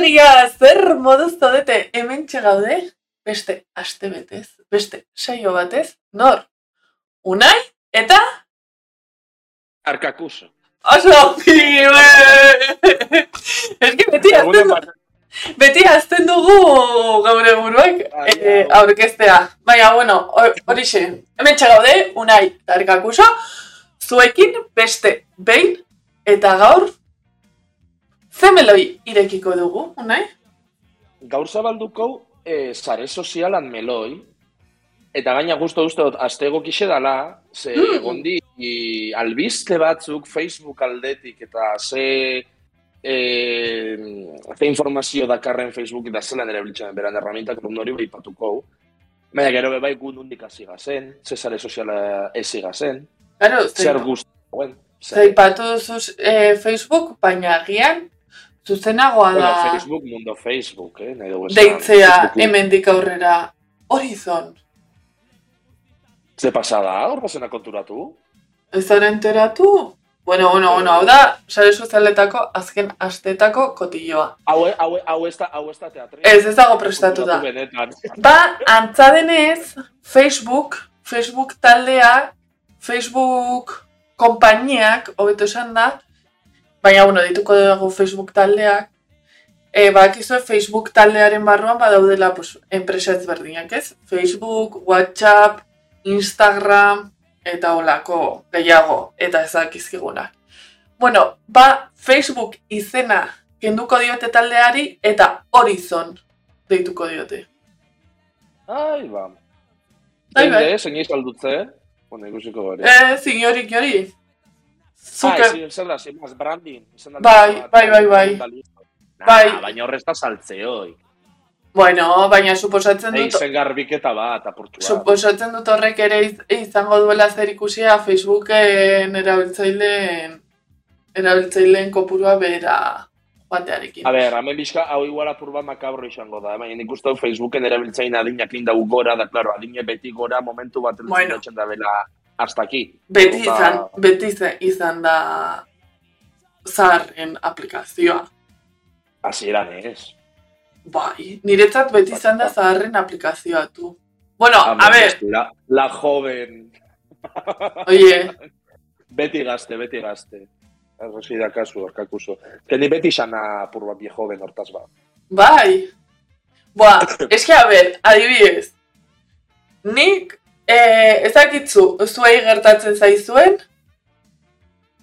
Adria, zer moduz zaudete hemen gaude? Beste aste betez, beste saio batez, nor? Unai eta Arkakuso. oso pibe! Eski beti azten, beti azten dugu gaur buruak Bai, eh, bai. aurkeztea. Baina, bueno, hor- horixe, hemen gaude, Unai eta Arkakuso, zuekin beste behin eta gaur zemeloi irekiko dugu, Unai? Gaur zabalduko eh, sare sozialan meloi, eta gaina guztu uste dut, azte egokixe dala, ze Mm. gondi i, albiste batzuk Facebook aldetik, eta ze, eh, ze informazio dakarren Facebook eta zelan ere biltzen beran erramintak, nun hori behipatuko. Baina gero be bai gu nundik hasi gazen, ze sare soziala ezi gazen, Claro, zer guztu, guen. Zaipatu duzu eh, Facebook, baina agian zuzenagoa Bueno, da Facebook, mundo Facebook, eh? Nahi dugu deitzea hemendik aurrera Horizon. Ze pasada, hor bazena konturatu? Ez zara enteratu? Bueno, bueno, bueno, hau da, sare sozialetako azken astetako kotilloa. Hau, hau, hau ez da, hau ez da teatri. Ez, ez dago prestatuta. Benetan. Ba, antza denez, Facebook, Facebook taldea, Facebook konpainiak, hobeto esan da, baina, bueno, dituko dugu Facebook taldeak, e, bakizue Facebook taldearen barruan badaudela pues, enpresa ezberdinak, ez? Facebook, WhatsApp, Instagram, eta olako gehiago, eta ezakizkigunak. Bueno, ba, Facebook izena kenduko diote taldeari, eta Horizon deituko diote. Ai, ba. Bai, bai. Zende, zein izaldutze? Bueno, ikusiko gore. Eh, ziniorik jori. Zuke, Ah, zer da, más, branding. Izan da- Bai, bai, bai, bai. Bai. Baina horrez da saltzeoi. bueno, baina suposatzen dut, Eizen garbiketa bat, apurtu bat. suposatzen dut horrek ere iz- izango duela zer ikusia Facebooken erabiltzaileen erabiltzaileen kopurua bera joatearekin. A ber, hemen bizka, hau igual apur bat makabro izango da. Baina nik uste Facebooken erabiltzain adinak indau gora, da, claro, adine beti gora momentu bat Bueno. bueno. da bela hasta aquí. Beti izan, beti izan- izan da zaharren aplikazioa. Hasieran ez. Bai, niretzat beti izan da zaharren aplikazioa tu. Bueno, Hombre, a ver, La, la joven. oye, Beti gazte, beti gazte. Arrozi da kasu, orkakuso. Que ni beti xana apur bat joven hortaz ba. Bai. Boa, eske, a ber, adibidez. Nik, eh, ezakitzu, zuei gertatzen zaizuen?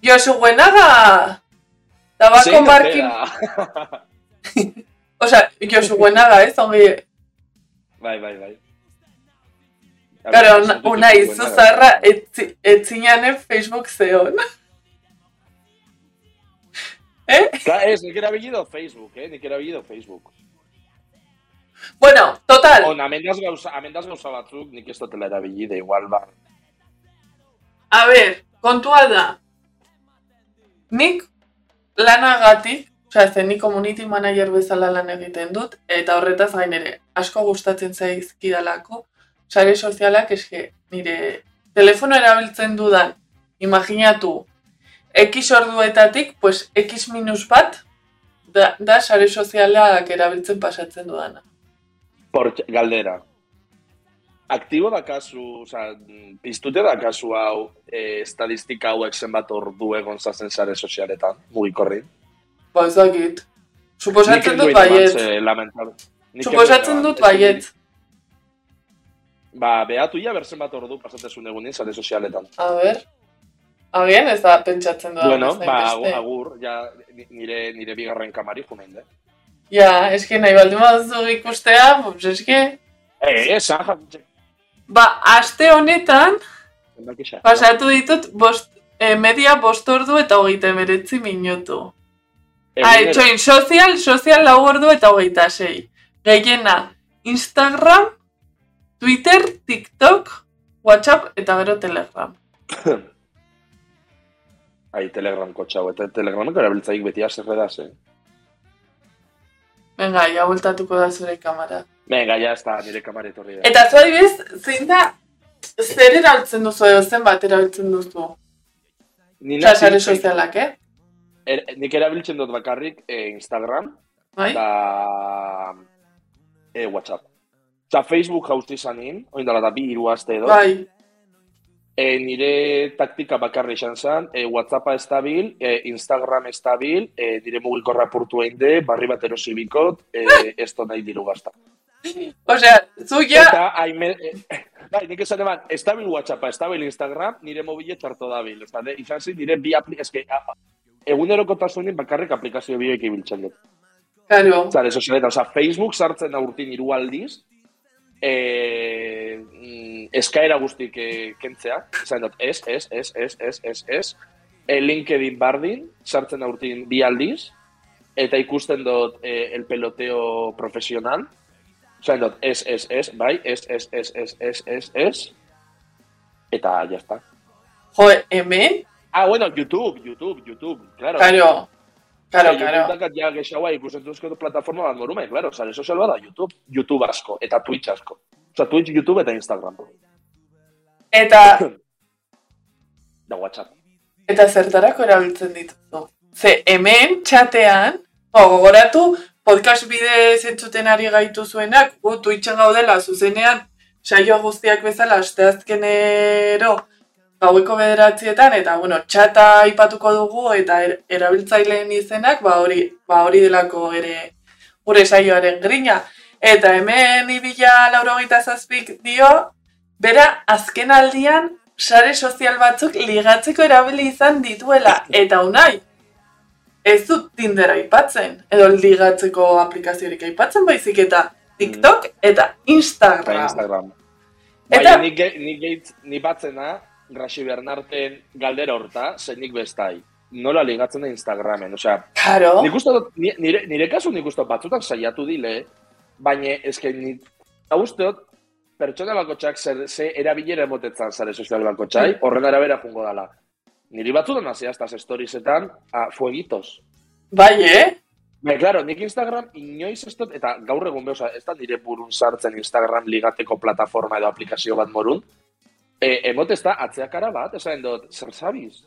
Josu Guenaga! Tabako markin... Osa, Josu Guenaga, ez? Ongi, bai, bai, bai. Gara, una, una izuzarra etzi, etzinanen Facebook zeon. eh? Ka, ez, nik erabilido Facebook, eh? Nik erabilido Facebook. Bueno, total. On, amendaz gauza, amendaz gauza batzuk, nik ez dutela erabilide, igual, ba. A ber, kontua da. Nik lanagatik, osea, ze nik community manager bezala lan egiten dut, eta horretaz gain ere, asko gustatzen zaizkidalako, sare sozialak eske nire telefono erabiltzen dudan, imaginatu, X orduetatik, pues X minus bat, da, da sare sozialak erabiltzen pasatzen dudana. Por, galdera. Aktibo da kasu, oza, piztute da kasu hau, eh, estadistika hauek zenbat ordu egon zazen sare sozialetan, mugikorri. Ba, ez dakit. Suposatzen dut baiet. ez Suposatzen dut baiet. Ba, behatu ja berzen bat ordu pasatezun egunin sare sozialetan. A ber. Agian ez da pentsatzen dudan. bueno, ba, beste. agur, ja, nire, nire bigarren kamari junein, de. Ja, eske nahi baldin baduzu ikustea, pues eske... Eh, esan, jatzen. Ba, aste honetan, pasatu ditut bost, eh, media bost ordu eta hogeita emeretzi minutu. Ah, etxoin, sozial, sozial lau ordu eta hogeita sei. Gehiena, Instagram, Twitter, TikTok, WhatsApp eta gero Telegram. Ai, Telegram kotxau, eta Telegrameko erabiltzaik beti aserredaz, eh? Venga, ja bultatuko da zure kamera. Venga, ya está, nire kamari etorri da. Eta zu adibidez, zein da, zer erabiltzen duzu edo zenbat erabiltzen duzu? Ni Osa, nazi- sare sozialak, eh? er, nik erabiltzen dut bakarrik eh, Instagram, Bai? da e, WhatsApp. Osa, Facebook jauzi zanin, oindala da bi hiru aste edo. Bai. E, nire taktika bakarri izan zen, e, WhatsAppa estabil, e, Instagram estabil, e, nire mugikorra purtu egin de, barri bat erosi bikot, e, ez da nahi diru gazta. Osea, zu ja, Eta, haime, e, bai, nik esan eban, estabil WhatsAppa, estabil Instagram, nire mobile txarto dabil. Osta, de, izan zi, nire bi apli, eske, a, a, egunerokotasunin bakarrik aplikazio bioek ibiltzen dut. karo, Zare, sozialeta, oza, Facebook sartzen da urtin hiru aldiz, e, mm, eskaera guztik e, kentzea, zain dut, ez, ez, ez, ez, ez, ez, ez, e, LinkedIn bardin, sartzen da urtin bi aldiz, eta ikusten dut e, el peloteo profesional, zain dut, ez, ez, ez, bai, ez, ez, ez, ez, ez, ez, ez, eta está. jo, hemen, Ah, bueno, YouTube, YouTube, YouTube, claro. karo, Bai, karo. YouTube dakat ja gexaua ikusten duzko plataforma bat morume, claro, sare sozial bada YouTube, YouTube asko, eta Twitch asko. Osa, Twitch, YouTube eta Instagram. Eta, Da WhatsApp. eta zertarako erabiltzen dituzu. Ze hemen, txatean, o, gogoratu, podcast bidez entzuten ari gaitu zuenak, gu Twitchen gaudela zuzenean, saio guztiak bezala, asteazkenero, gaueko bederatzietan, eta, bueno, txata aipatuko dugu, eta er, erabiltzaileen izenak, ba hori, ba hori delako ere gure saioaren grina. Eta hemen ibila laurogeita zazpik dio, bera azken aldian sare sozial batzuk ligatzeko erabili izan dituela. Eta unai, ez dut Tinder aipatzen, edo ligatzeko aplikaziorik aipatzen baizik eta TikTok eta Eta Instagram. Instagram. Eta- Baina nik, ge- nik, gehitz- ni batzena, Graxi Bernarten galdera horta, zen nik bestai. Nola ligatzen da Instagramen, osea, Karo, nik uste dut, ni- nire, nire kasu nik uste dut batzutan saiatu dile, baina eske ni, hau uste dut, pertsona bakotxak zer, ze erabilera emotetzan zare sozial bakotxai, horren arabera jungo dala. Niri batzutan hasi hasta storiesetan, a fuegitos. bai, eh? Bai, claro, nik Instagram inoiz ez dut, eta gaur egun beha, ez da nire burun sartzen Instagram ligateko plataforma edo aplikazio bat morun, e, emot ez da atzeakara bat, esaten dut, zer zabiz?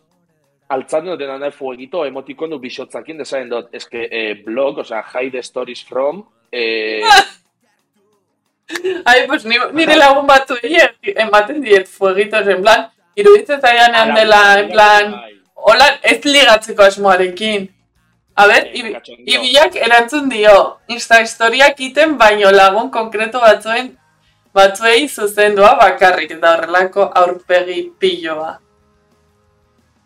Altzan dut dena nahi fuegito emotikonu bisotzakin, esaten dut, eske e, blog, osea, hide stories from, e, Ai, pues ni, nire lagun batu ematen diet fuegitos, en plan, iruditzen zaidanean dela, en plan, bai, hola, ez ligatzeko asmoarekin. A ber, Eh, ibi- cachondeo. ibilak erantzun dio, Insta historiak iten baino lagun konkreto batzuen batzuei zuzendua bakarrik eta horrelako aurpegi piloa.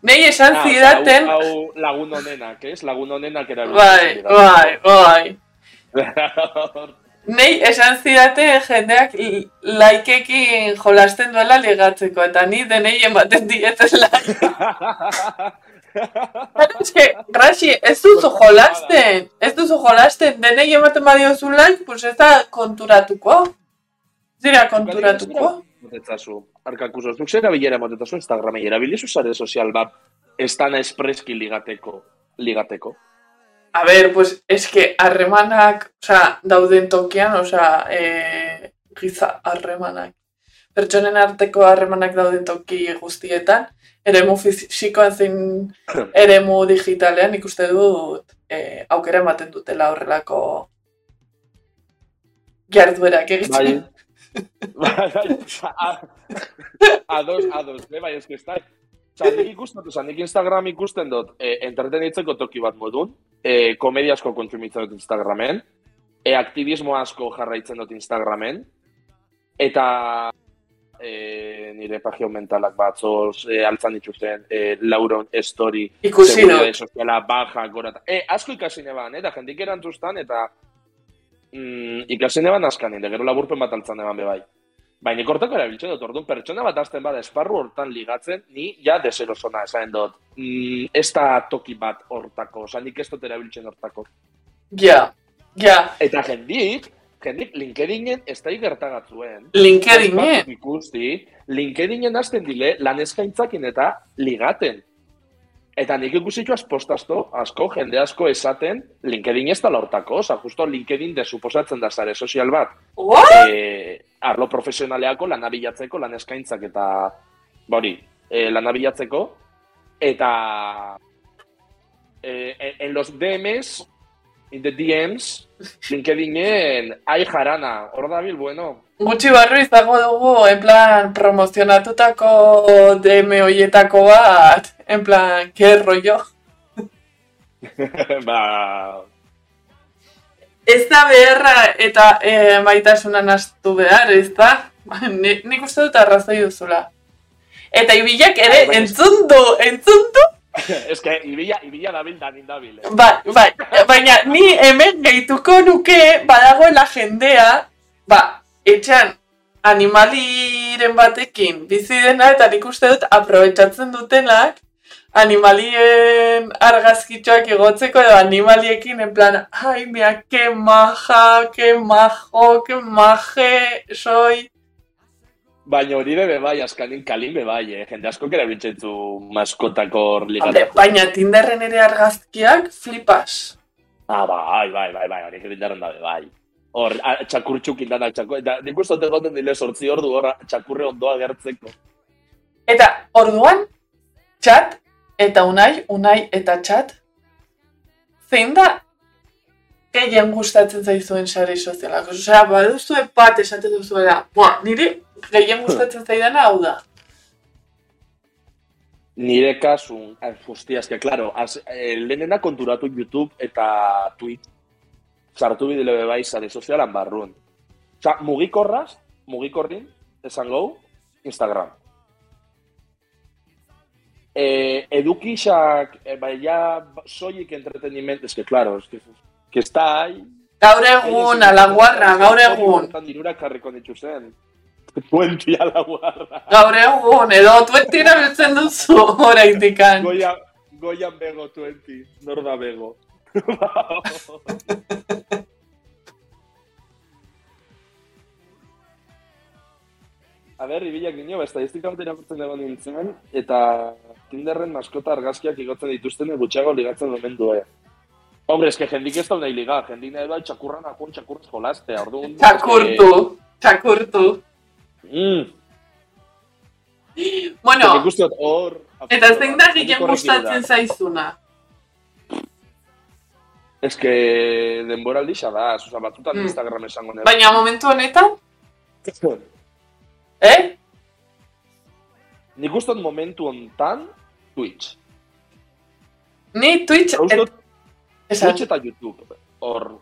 Nei esan Ah, zidaten, hau, hau lagun honenak, ez? Lagun honenak erabiltzen bai, dira. bai, bai. Nei esan zidaten jendeak laikekin jolasten duela ligatzeko, eta ni denei ematen. Claro, es que, Rashi, ez duzu jolasten, ez duzu jolasten, denei ematen badiozu like, pues ez da konturatuko. Ez dira konturatuko. Motetzazu, arkakuzo, zuk zera bilera motetzazu Instagramei, erabilizu sare sozial bat, ez dana espreski ligateko, ligateko. A ver, pues es que harremanak, osea, dauden tokian, osea, eh, giza harremanak. Pertsonen arteko harremanak dauden toki guztietan, eremu fisikoan zein eremu digitalean ikuste dut eh, aukera ematen dutela horrelako jarduerak egiten. bai, ados, ados, eh, bai, ez que ez da. Osa, nik ikusten dut, osa, nik Instagram ikusten dut, e, entretenitzeko toki bat modun, e, komedia asko kontsumitzen dut Instagramen, e, aktivismo asko jarraitzen dut Instagramen, eta e, nire pagio mentalak batzoz, e, altzan dituzten, e, lauron story, Ikusi dut. soziala, baja, gora, eta, e, asko ikasi neban, eh, da jendik erantzustan, eta mm, ikasi neban askan, da gero laburpen bat altzan neban be bai. Baina nik hortako erabiltzen dut, orduan pertsona bat azten bada esparru hortan ligatzen, ni ja deserosona esaten dut. Mm, ez da toki bat hortako, oza, nik ez dut erabiltzen hortako. Ja, ja, Eta jendik, jendik LinkedInen ez da gertagatzuen. LinkedInen. Ikusti, LinkedInen hasten dile lan eskaintzakin eta ligaten. Eta nik ikusitu aspostazto, asko, jende asko esaten, LinkedIn ez da hortako, oza, justo LinkedIn desuposatzen da zare sozial bat, What? e, arlo profesionaleako lan abilatzeko, lan eskaintzak eta, bori, e, lan abilatzeko, eta e, en los DMs in the DMs, LinkedInen, ai jarana, hor dabil, bueno. Gutxi barru izango dugu, en plan, promozionatutako DM hoietako bat, en plan, que rollo. ba, Ez da beharra eta e, maitasunan astu behar, ez da? Ni, nik uste dut arrazoi duzula. Eta ibilak ere, Bai, bai. entzun du, entzun du, Ez que, ibila, ibila dabil da nindabil. Eh? Bai, bai, baina ni hemen gehituko nuke badagoela jendea, ba, etxean animaliren batekin bizi dena eta nik uste dut aprobetsatzen dutenak animalien argazkitxoak igotzeko edo animaliekin en plan, ai, mira, que maja, que majo, que maje, soy... Baina hori bebe bai, askanin kalin be bai, eh? Jende asko kera bintxetzu maskotako ligatzen. baina Tinderren ere argazkiak flipas. Ah, bai, bai, bai, bai, hori egiten da bai. Hor, a- txakurtxukin danak txakur, eta nik uste dut egoten dile sortzi ordu hor txakurre ondoa gertzeko. Eta orduan, txat eta unai, unai eta txat, zein da gehien gustatzen zaizuen sare sozialak? Osea, baduzue bat esaten duzuela, Buah, niri gehien gustatzen zaidana hau da. Nire kasun, hostia, eske, claro, az, eh, lehenena konturatu YouTube eta Twitch. Sartu bidele be bai sare sozialan barrun. Osa, mugikorraz, mugikorrin, esan gau, Instagram. Eh, edukixak, eh, bai, ja, soilik entretenimiento, es que, claro, es que, que está ahí. Gaur egun, alaguarra, gaur egun. Tan dirurak karriko zen. Tuenti alaguarra. Gaur egun, edo tuentira biltzen duzu oraindikan. Goia, goian bego 20, nor da bego. A ber, ibilak nio, estadistika bat irakurtzen egon nintzen, eta Tinderren maskota argazkiak igotzen dituzten gutxiago ligatzen omen du, eh. Hombre, eske jendik ez da nahi liga, jendik nahi bai txakurran akun txakurrez jolazte, orduan... Txakurtu, txakurtu. Mm, Bueno, nik uste dut hor... eta zein da gehien gustatzen zaizuna? Ez que denboraldi xa da, oza, batzutan Mm. Instagram esango nire. Baina momentu honetan, eh? Nik uste dut momentu hontan Twitch. Ni Twitch... Uste dut Esan, Twitch eta YouTube hor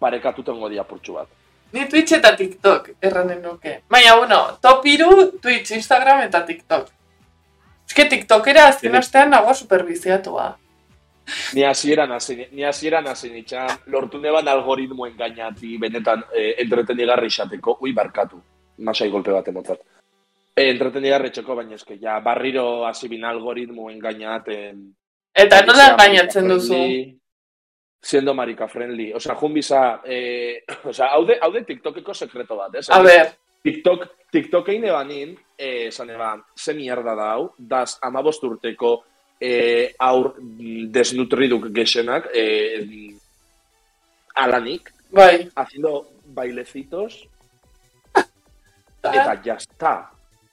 parekatuten godia purtsu bat. Ni Twitch eta TikTok erranen nuke. Baina, bueno, top iru Twitch, Instagram eta TikTok. Eske TikTokera azken astean nago superbiziatua. Ni hasieran hasi ni hasieran hasi nitxan lortu neban algoritmo engainati benetan eh, entretenigarri izateko. Ui, barkatu. Masai golpe bat emotzat. Eh, entretenigarri txeko, baina eske, ja, barriro hasi bin algoritmo engainaten. Eta nola marica duzu? friendly, Siendo marica friendly. Osa, jun biza, eh, osa, haude, haude TikTokeko sekreto bat, ez? A ber, TikTok, TikTokein ebanin, eh, esan eban, ze mierda da hau, daz amabost urteko eh, aur desnutriduk gexenak, eh, alanik, bai. haciendo bailecitos, eta jazta.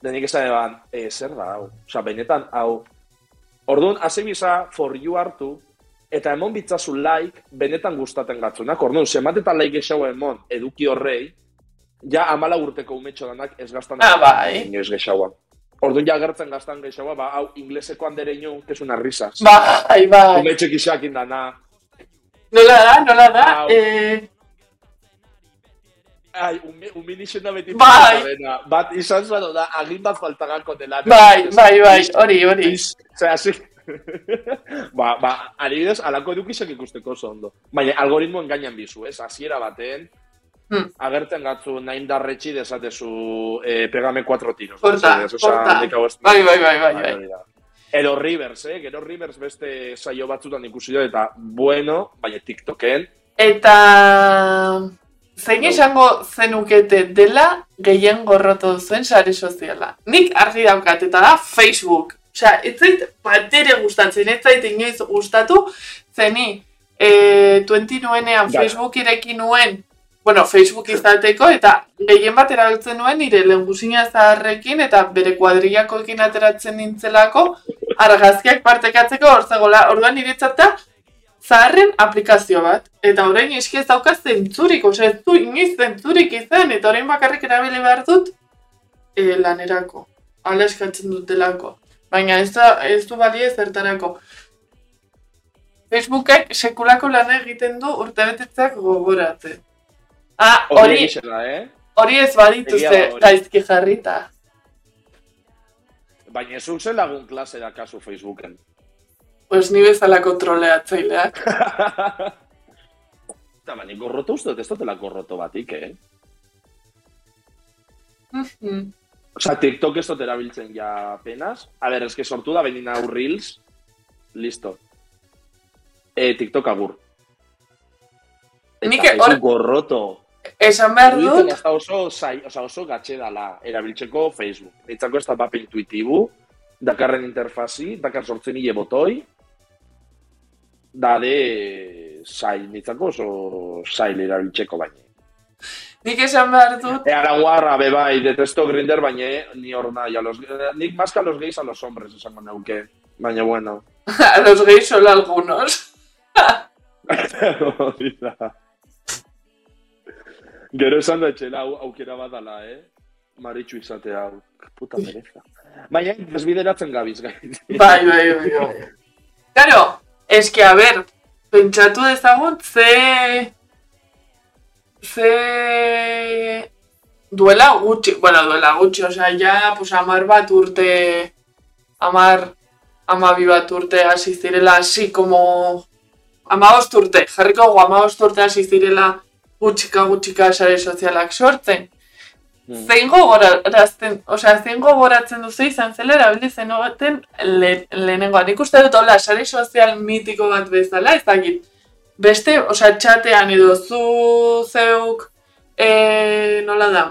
Denik esan eban, eh, zer da hau, oza, benetan hau. Orduan, hasi biza, for you hartu, eta emon bitzazu like, benetan gustaten gatzunak. Orduan, sematetan like gexau emon, eduki horrei, ja amala urteko umetxo danak ez gaztan Ah, bai. inoiz gexaua. Orduan ja gertzen gaztan gexaua, ba, hau, ingleseko handere ino, que es una risas. Bai, bai. Umetxo kixak indana. Nola da, nola da? Au. Eh, Ai, ume, uminixen da beti Bai. Bat, izan zuen da, agin bat faltagako dela. bai, bai, bai, hori, hori. Así... ba, ba, adibidez, alako edukizak ikusteko oso ondo. Baina, algoritmo engainan bizu, ez? Hasiera baten, Hmm. agertzen gatzu nahin darretxi desatezu eh, pegame cuatro tiros. Handik hau ez- Bai, bai, bai, bai, bai. hori da. Edo Rivers, eh? Gero Rivers beste saio batzutan ikusi dut, eta bueno, baina TikToken, Eta zein esango zenukete dela gehien gorrotu duzuen sare soziala. Nik argi daukat eta da Facebook. Osea, ez zait batere gustatzen, ez zait inoiz gustatu, zeni e, 20 nuenean Ja. Facebook ireki nuen, bueno, Facebook izateko, eta gehien bat erabiltzen nuen nire lehengusina zaharrekin eta bere kuadrillakoekin ateratzen nintzelako argazkiak partekatzeko hor zegoela. Orduan niretzat da zaharren aplikazio bat. Eta orain eski ez daukaz zentzurik, ose ez du inoiz zentzurik izan, eta orain bakarrik erabili behar dut e, lanerako. Hala eskatzen dutelako. Baina ez, da, ez du balie zertarako. Facebookek sekulako lan egiten du urtebetetzak gogoratzen. Ah, Hori hori, eh? ez badituzte Egia da hori. gaizki jarrita. Baina ez zen lagun klase da kasu Facebooken. Pues ni bezalako troleatzaileak. Eta baina gorroto uste dut ez dutela gorroto batik, eh? Mhm. Osa, TikTok ez dut erabiltzen ja apenas. A ber, eske sortu da benin hau Reels. Listo. E, TikTok agur. Nik Eta hor- Facebook gorroto. Esan behar dut, ez da oso, zai, oza, oso gatxe dala erabiltzeko Facebook. Nitzako ez da pape intuitibu, dakarren interfazi, dakar sortzen hile botoi, da de zail, nitzako oso zail erabiltzeko baina. Nik esan behar dut, E, ara guarra, be bai, detesto Grinder, baina ni hor nahi, los, nik más que a los gays a los hombres, esango neuke. Baina, bueno. a los gays solo algunos. Gero esan da etxela au, aukera badala, eh? Maritxu izatea, hau. Puta pereza. Baina, desbideratzen gabiz, gaitz. Bai, bai, bai, bai. Claro, eski, a ber, pentsatu dezagun, ze... Ze... Duela gutxi, bueno, duela gutxi, osea, ja, pues, amar bat urte, amar, amabi bat urte hasi zirela, así como... Amabost urte, jarriko gu, amabost urte hasi zirela gutxika gutxika sare sozialak sortzen. Mm. Zein gogoratzen, osea, zein gogoratzen duzu izan zela erabili zenuten le, lehenengoa. Nik uste dut hola, sare sozial mitiko bat bezala, ez dakit. Beste, osea, txatean edo zu zeuk, e, nola da,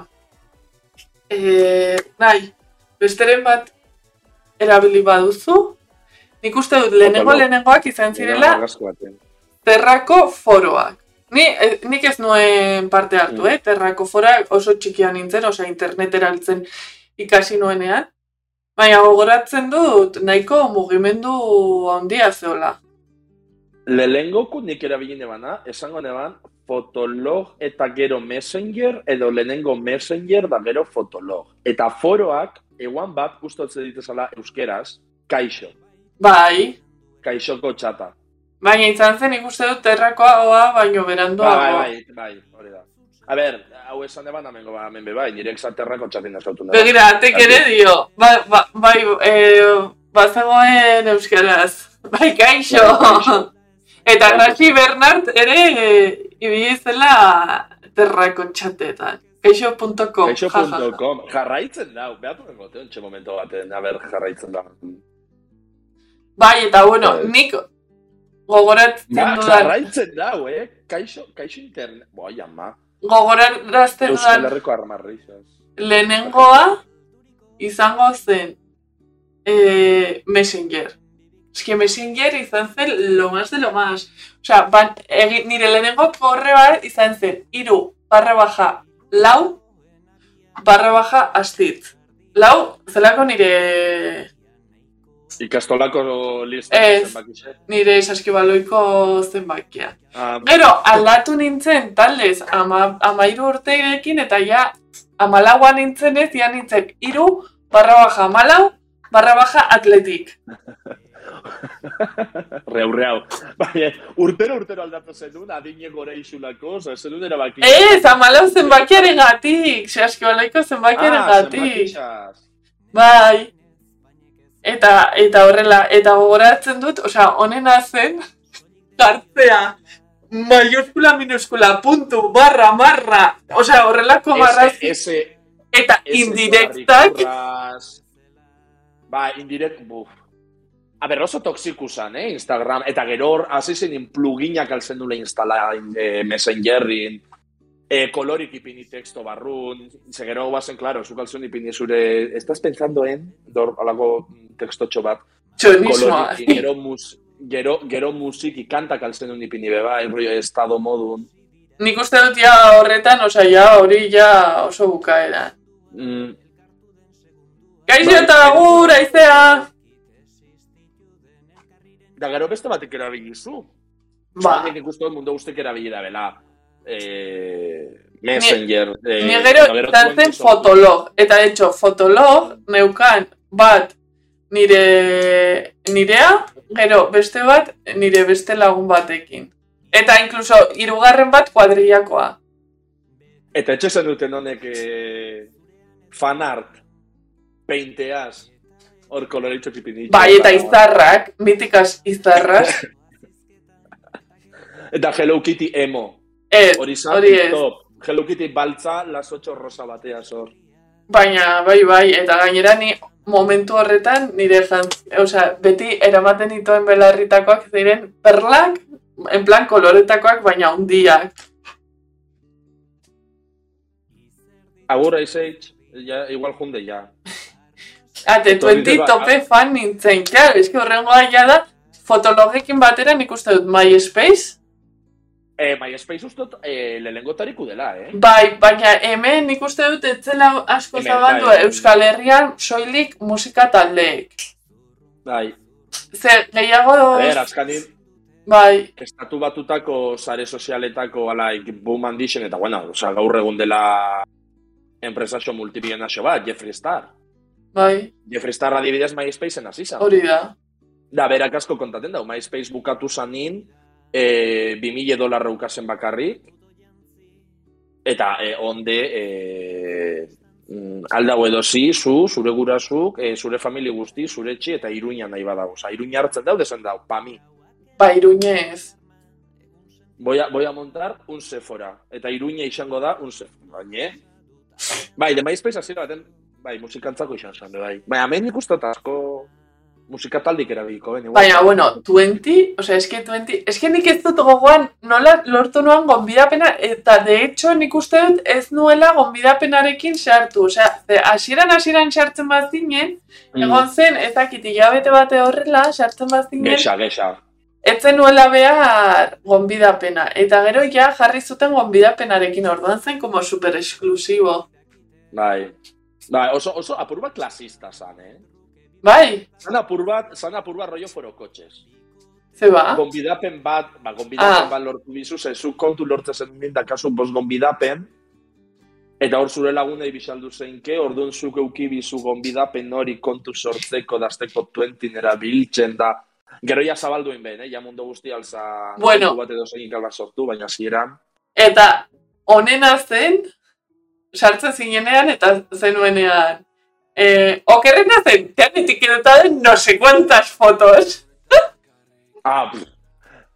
e, nahi, besteren bat erabili baduzu, nik uste dut lehenengo lehenengoak izan zirela Argazko batean. Terrako foroak. Ni, eh, nik ez nuen parte hartu, Mm. eh? Terrako foroak oso txikia nintzen, osea internet eraltzen ikasi nuenean. Baina gogoratzen dut, nahiko mugimendu handia zeola. Lehenengoko nik erabili nebana, esango neban, fotolog eta gero messenger, edo lehenengo messenger da gero fotolog. Eta foroak, eguan bat, gustatzen ditezala euskeraz, kaixo. Bai, Kaixoko txata. baina izan zen ikuste dut terrakoa baino Bai, beranduago. bai, bai, hori da. A ber, hau esan eban amengo ba, hemen be bai, nire exaterrako txatin esautu neba. Begira, atek ere dio. Ba, ba, bai, e, bazegoen euskaraz. Bai, kaixo. Bai, kaixo. Eta Graci Bernard ere e, ibili zela terrako txatetan. Kaixo.com. Kaixo.com, jarraitzen da, behatu den gote, ontxe momento baten, a ber, jarraitzen da. Bai, eta bueno, Bai. nik gogoratzen Ba, dudan, jarraitzen da, eh? Kaixo, kaixo internet. Boi, ama. gogoratzen Euskal dudan Herriko armarrizaz. lehenengoa izango zen e, Messenger. Eski Messenger izan zen lo más de lo más. Osea, ban, egi, nire lehenengo korreoa izan zen iru barra baja lau barra baja astitz. Lau, zelako nire Ikastolako lista. Ez. zenbakixe. nire saskibaloiko zenbakia. Ah, Gero, aldatu nintzen taldez ama, amairu urteekin eta ja amalaua nintzen ez, ja nintzen iru barra baja amalau barra baja atletik. Reau, reau. Baina, urtero, urtero aldatu zenun, adine gore isulako, oza, zenun erabaki. Ez, amalau zenbakiaren gatik, saskibaloiko zenbakiaren ah, gatik. Bai. Eta, eta horrela, eta gogoratzen dut, osea, honena zen, jartzea, maioskula, minuskula, puntu, barra, marra, osea, horrelako marrazki, Ese, eta indirektak. Ba, indirekt, buf. A ber, oso toxikusan, eh, Instagram. Eta gero hor, hasi zen pluginak altzen dule instala eh, Messengerin, eh, kolorik ipini texto barrun, ze gero guazen, claro, zuk altzen ipini zure, estás pensando en, dor, alako textotxo bat, txonismoa. kolorik, gero, mus, gero, gero musiki kantak altzen duen ipini beba, rollo estado modun. Nik uste dut ja horretan, osea, ja hori ja oso bukaera. Mm, Gaixo Bai. eta agur, aizea! Da gero beste batek erabili zu. Ba, Nik ikusten dut mundu guztik erabili da bela. Eh, Messenger. eh, ni gero izan zen 24. fotolog. Eta de hecho, fotolog neukan bat nire nirea, gero beste bat nire beste lagun batekin. Eta incluso hirugarren bat kuadrillakoa. Eta etxe zen duten honek eh, fan art, peinteaz, hor koloreitxo tipinitxo. Bai, eta izarrak, mitikaz izarrak. Eta Hello Kitty emo. Ez, Hori ez. top. Hello Kitty baltza, las 8 rosa batea zor. Baina, bai, bai, eta gainera ni momentu horretan nire jantz, osea, beti eramaten dituen belarritakoak ziren perlak, en plan koloretakoak, baina hundiak. Agur aizeitz, ja, igual junde ja. Ate, Etorri tuenti tope fan nintzen, claro, eski horrengoa ja da, fotologekin batera nik uste dut MySpace, Eh, MySpace ustot eh, lehengo tariku dela, eh? bai, baina hemen nik uste dut etzela asko Hemen, zabaldu bai. Euskal Herrian soilik musika taldeek. Bai. Zer, gehiago, A ber, azkanin, bai, estatu batutako sare sozialetako alaik boom handixen, eta bueno, oza, gaur egun dela enpresaxo multimilionaxo bat, Jeffree Star. Bai, Jeffree Star adibidez MySpaceen hasi zan. hori da. Da, berak asko kontaten dau, MySpace bukatu zanin, e, 2000 dolarra ukasen bakarrik, eta e, onde e, mm, aldago edozi, zu, zure gurasuk, e, zure famili guzti, zure etxi, eta iruña nahi badago. Osa, iruña hartzen daude zen dau, pami. Ba, iruñez. Voy a, voy a montar un Sephora, eta iruña izango da un Sephora, baina, Bai, de MySpace hasiera baten, bai, musikantzako izan zen, bai. Baina, hemen ikustot asko musika taldik erabiliko, ben. Baina, bueno, 20, osea, eske 20, eske nik ez dut gogoan nola lortu nuan gonbidapena, eta de hecho nik uste dut ez nuela gonbidapenarekin sartu, osea, ze hasieran hasieran sartzen bazinen, Mm. egon zen, ezakit hilabete bate horrela, sartzen bazinen, Gexa, gexa. etzen nuela behar gonbidapena, eta gero ja jarri zuten gonbidapenarekin, orduan zen como super esklusibo. Bai. Bai, oso, oso apur bat klasista zan, eh? Bai, Zan apur bat, zan apur bat rollo foro kotxez. ze ba? Gonbidapen bat, ba, gonbidapen Ah. bat lortu bizu, ze zu kontu lortzen zen nint da kasu bos gonbidapen, eta hor zure lagunei bisaldu zeinke, orduan zuk euki bizu gonbidapen hori kontu sortzeko, dazteko tuentin erabiltzen da. Gero ja zabalduen ben, eh? ja mundu guzti alza Bueno. bat edo zein sortu, baina zieran. Eta onena zen, sartzen zinenean eta zenuenean. Eh, okerrena zen, te han etiquetado en no sé cuántas fotos, Ah, pff,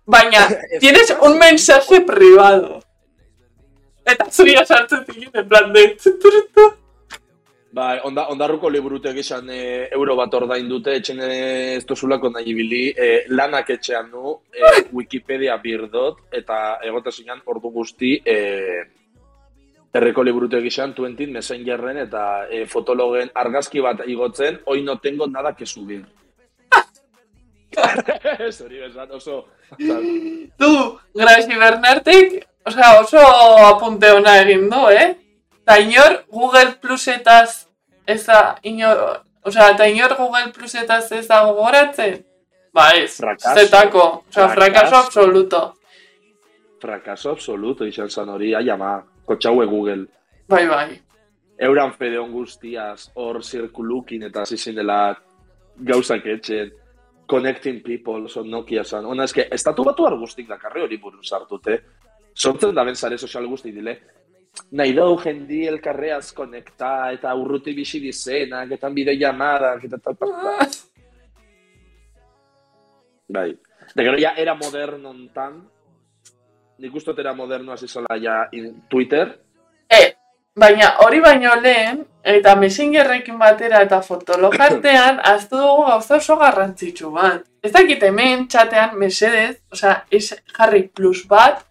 baina tienes un mensaje privado. Eta zuria sartzen zinen, en plan de... Bai, onda, ondarruko liburutek esan e, euro bat ordain dute, etxen ez dozulako nahi ibili, e, lanak etxean du, e, Wikipedia birdot, eta egote zinan ordu guzti, e, erreko liburutek esan, tuentin, messengerren eta e, fotologen argazki bat igotzen, hoi no tengo nada que subir. Ez hori bezan, oso... Du, Graci Bernartek, osea, oso apunte ona egin du, eh? Ta inor Google Plusetaz ez da, inor, osea, eta inor Google Plusetaz ez da gogoratzen? Ba ez, Fracaso. zetako, osea, Fracaso. frakaso absoluto. Frakaso absoluto izan zan hori, ai ama, kotxaue Google. Bai, bai. euran fede on guztiaz, hor zirkulukin eta zizin dela gauzak etxen, connecting people, son Nokia san. Ona eske, estatu batu guztik dakarri hori buruz hartute. Sortzen da ben sare sozial guzti dile. Nahi dau jendi elkarreaz konekta eta urruti bixi dizenak, eta bide llamadak, eta tal, tal, tal. Bai. De gero ja era moderno ontan, nik ustot era moderno hasi zela ja in Twitter, E, baina hori baino lehen, eta messengerrekin batera eta fotologartean, aztu dugu gauza oso garrantzitsu bat. Ez dakit hemen, txatean, mesedez, osea, ez jarri plus bat,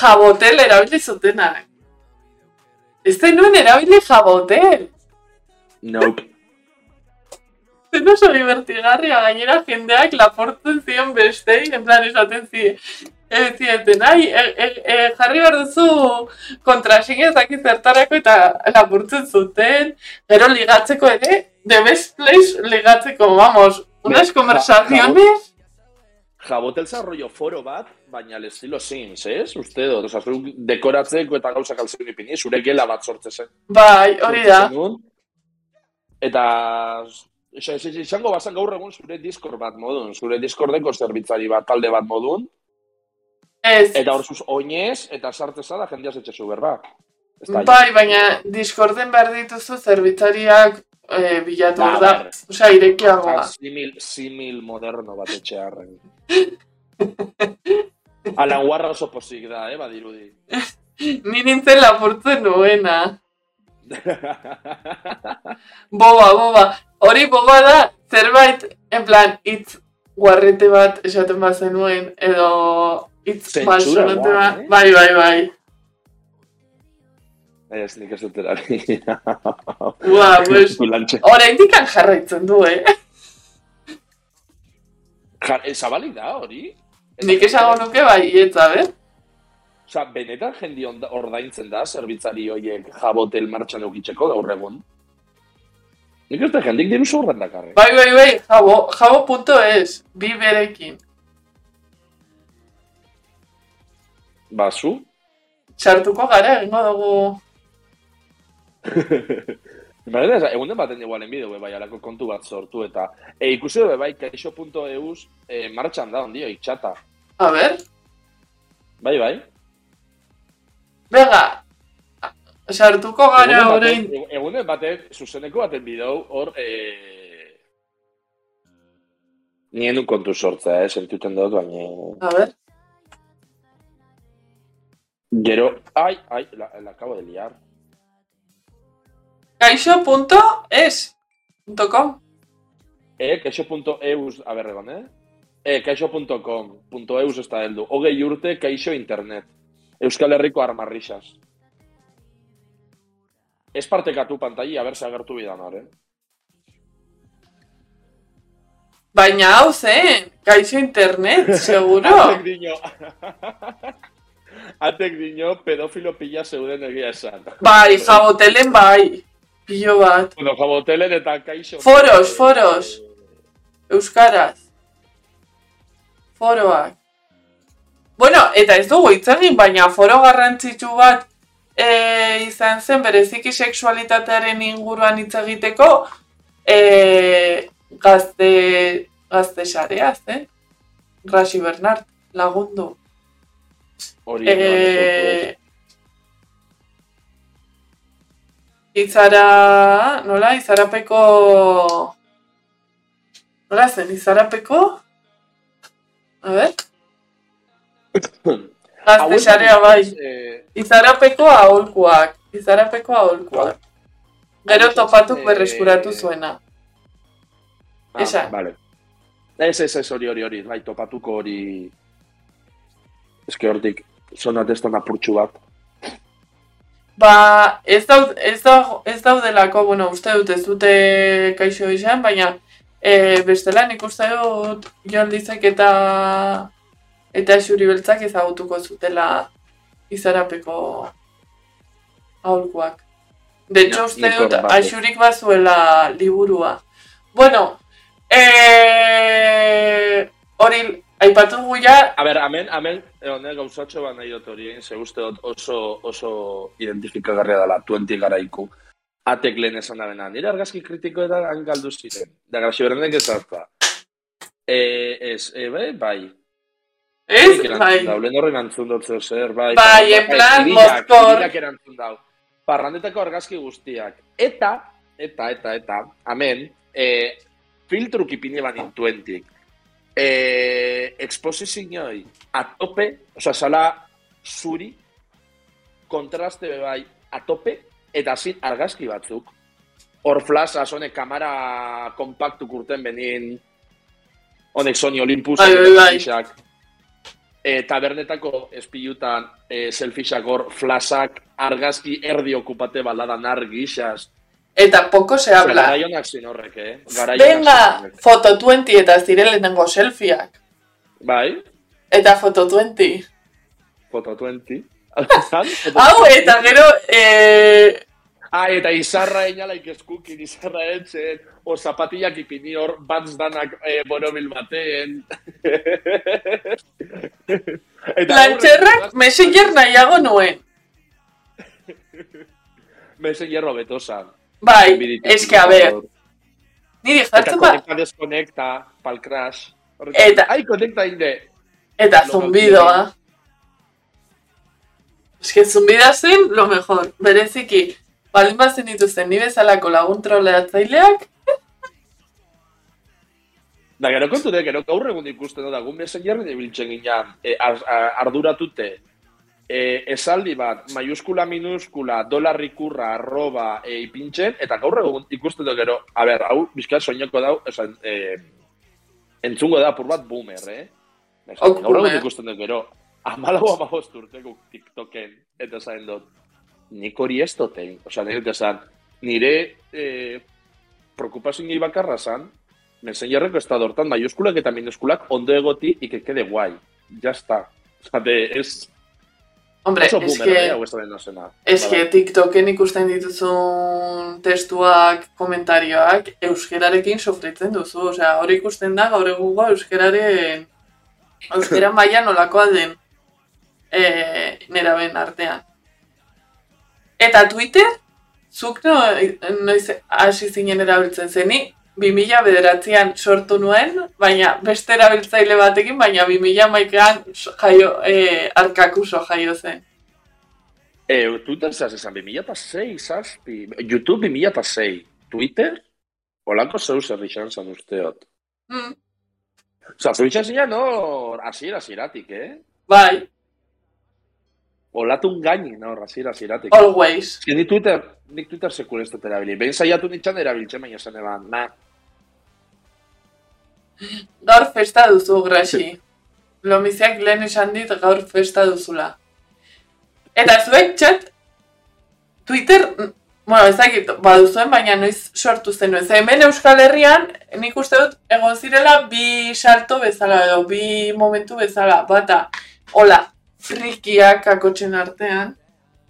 jabotel erabili zutenak. Ez zenuen erabili jabotel. nope. Zen oso divertigarria gainera jendeak laportzen zion bestei, en plan esaten zi, e, zieten, ai, e, e, e, jarri behar duzu kontrasigna ez dakit zertarako eta lapurtzen zuten, gero ligatzeko ere, the best place ligatzeko, vamos, unas Me- conversaciones, jabotel rollo foro bat, baina al estilo Sims, ez? Uste dut, oza, zure dekoratzeko eta gauzak altzen ipini, zure gela bat sortze zen. Bai, hori da. Eta, izango bazan gaur egun zure Discord bat modun, zure Discordeko zerbitzari bat talde bat modun, Ez, eta hor zuz oinez, eta sartze zara jendeaz etxezu berba. Da, bai, baina Discorden behar dituzu zerbitzariak eh, bilatu Ba, da. Osea, irekiagoa. Ah, simil, simil moderno bat etxearren. Alan Warra oso posik da, eh, badirudi. Ni nintzen lapurtzen nuena. Boba, boba. Hori boba da, zerbait, en plan, hitz guarrete bat esaten bazenuen, edo hitz Zentsura, malsonante guau, bat. eh? Bai, bai, bai. Ez nik ez dut erari. Ua, pues, Kulantxe. oraindik jarraitzen du, eh? Jar, eh, zabalik da, hori? Nik esango nuke bai, eta, eh? Osa, benetan jendi ordaintzen da, zerbitzari horiek jabotel martxan eukitzeko gaur egun. Nik ez da jendik diru zorran dakarre. Bai, bai, bai, jabo, jabo.es, bi berekin. Bazu? Sartuko gara, egingo dugu. Baina, ez, egunen baten igualen bideo, bai, alako kontu bat sortu eta e, ikusi du, be, bai, kaixo.eus e, martxan da, ondio, itxata. A ber, Bai, bai. Venga, sartuko gara Egunen orain. baten, egunen baten, zuzeneko baten bideo, hor, e... Nien un kontu sortzea, eh, sentuten dut, baina... A ver, Gero, ai, ai, la, la acabo de liar. kaixo.es. .com. E, kaixo.eus, a ber, egon, eh? E, kaixo.com, punto eus ez da heldu. Hogei urte, kaixo internet. Euskal Herriko armarrixas. Ez partekatu pantai, a ber, se agertu bidan hor, eh? Baina hau zen, kaixo internet, seguro. Atek dino... Atek dino pedofilo pila zeuden egia esan. bai, jabotelen bai. Pilo bat. Bueno, jabotelen eta kaixo... Foros, foros. Euskaraz. Foroak. Bueno, eta ez dugu hitz egin, baina foro garrantzitsu bat e, izan zen bereziki sexualitatearen inguruan hitz egiteko e, gazte, gazte sarea, zen? Rasi Bernard, lagundu. Hori, eh... E, Izara, nola, izarapeko... Nola zen, izarapeko? A ver, gazte sarea bai. Eh, Izarapeko aholkuak, izarapeko aholkuak. Gero topatuk eh, berreskuratu zuena. ah, Esan. Vale. Ez, ez, ez, hori, hori, hori, bai, topatuko hori... Que hortik, sonatestan apurtxu bat. Ba, ez, daud, ez, dago, ez daudelako, bueno, uste dut ez dute kaixo izan, baina e, bestela nik uste dut Jon Lizek eta eta xuri beltzak ezagutuko zutela izarapeko aholkuak. De hecho, Ja, uste dut aixurik bazuela liburua. Bueno, e, hori aipatu gu ja, A ber, hemen, hemen, honek gauzatxo bat nahi dut hori, ze uste dut oso, oso identifikagarria dela, tuenti garaiku. Atek lehen esan da bena, nire argazki kritiko eta han galdu ziren. Da, grasi berrenek ez hartza. E, ez, e, bai, bai. Ez? Bai. Dau, lehen horren antzun dut zer, bai. Bai, en plan, mozkor. irilak erantzun dau. Parrandetako argazki guztiak. Eta, eta, eta, eta, amen, e, filtruk ipine banin tuentik. E, exposizioi, atope, oza, sala zuri, kontraste bai, atope, eta zin argazki batzuk. Hor flasaz, honek kamera kompaktu kurten benin, honek Sony Olympus, Bai, bai, bai. E, tabernetako espilutan e, selfiesak hor flasak argazki erdi okupate baladan argixas. Eta poco se habla. Garaionak zin horrek, eh? Garaionak Venga, foto 20 eta zire lehenengo selfieak. Bai, Eta foto 20. foto 20. Hau, eta gero, e, Ah, eta izarra inalaik eskukin, izarra etxen, o zapatillak ipini hor, bats danak eh, borobil baten. eta Lantxerrak messenger nahiago nuen. Messenger betosan. Bai, eske, a ber, niri Eta jartzen ba, konekta, deskonekta, pal crash. Eta- Ai, konekta inde. eta zumbidoa. Eske, zumbida zen, lo mejor. Bereziki, baldin bazen dituzten ni bezalako lagun troleatzaileak, Da, gero kontu de, gero gaur egun ikusten da, gun messenger ibiltzen ginean, e, ar- ar- arduratute, e, esaldi bat, maiuskula, minuskula, dolar ikurra, arroba, e, ipintzen, eta gaur egun ikusten da gero, a ber, hau, bizka soineko dau, esan, e, entzungo da apur bat boomer, eh? Esan, gaur egun ikusten da gero, amalau amabost urteko TikToken, eta zain dut, nik hori ez dotein, osea, nire esan, nire e, preocupazio bakarra zan, Messengerreko estado hortan maiuskulak eta minuskulak ondo egoti quede guai. Ya está. O sea, de, es... hombre, oso eh, que, hau ez da que TikToken ikusten dituzun testuak, komentarioak, euskerarekin sofritzen duzu. Osea, hori ikusten da gaur egungo euskeraren, euskera maila nolakoa den e, neraben artean. Eta Twitter, zuk no, noiz hasi zinen erabiltzen zeni, 2000 bederatzean sortu nuen, baina beste erabiltzaile batekin, baina 2000 maikean jaio, e, arkakuso jaio zen. Eh, Twitter zaz esan 2006, zazpi. YouTube 2006. Twitter? Olako zeu zer izan zan usteot. Mm, Osa, zeu izan no, asiera ziratik, eh? bai, Olatun gaini, no, asiera ziratik. always. Ez ni Twitter, nik Twitter sekul ez dut erabili. Behin saiatu nintzen erabiltzen, baina zen eban, na, Gaur festa duzu, Graxi. Lomiziak lehen esan dit gaur festa duzula. Eta zuek txat, Twitter, mm, bueno, ez dakit, baduzuen, baina noiz sortu zenuen. Ze hemen Euskal Herrian, nik uste dut, egon zirela bi salto bezala edo, bi momentu bezala. Bata, hola, frikiak kakotxen artean.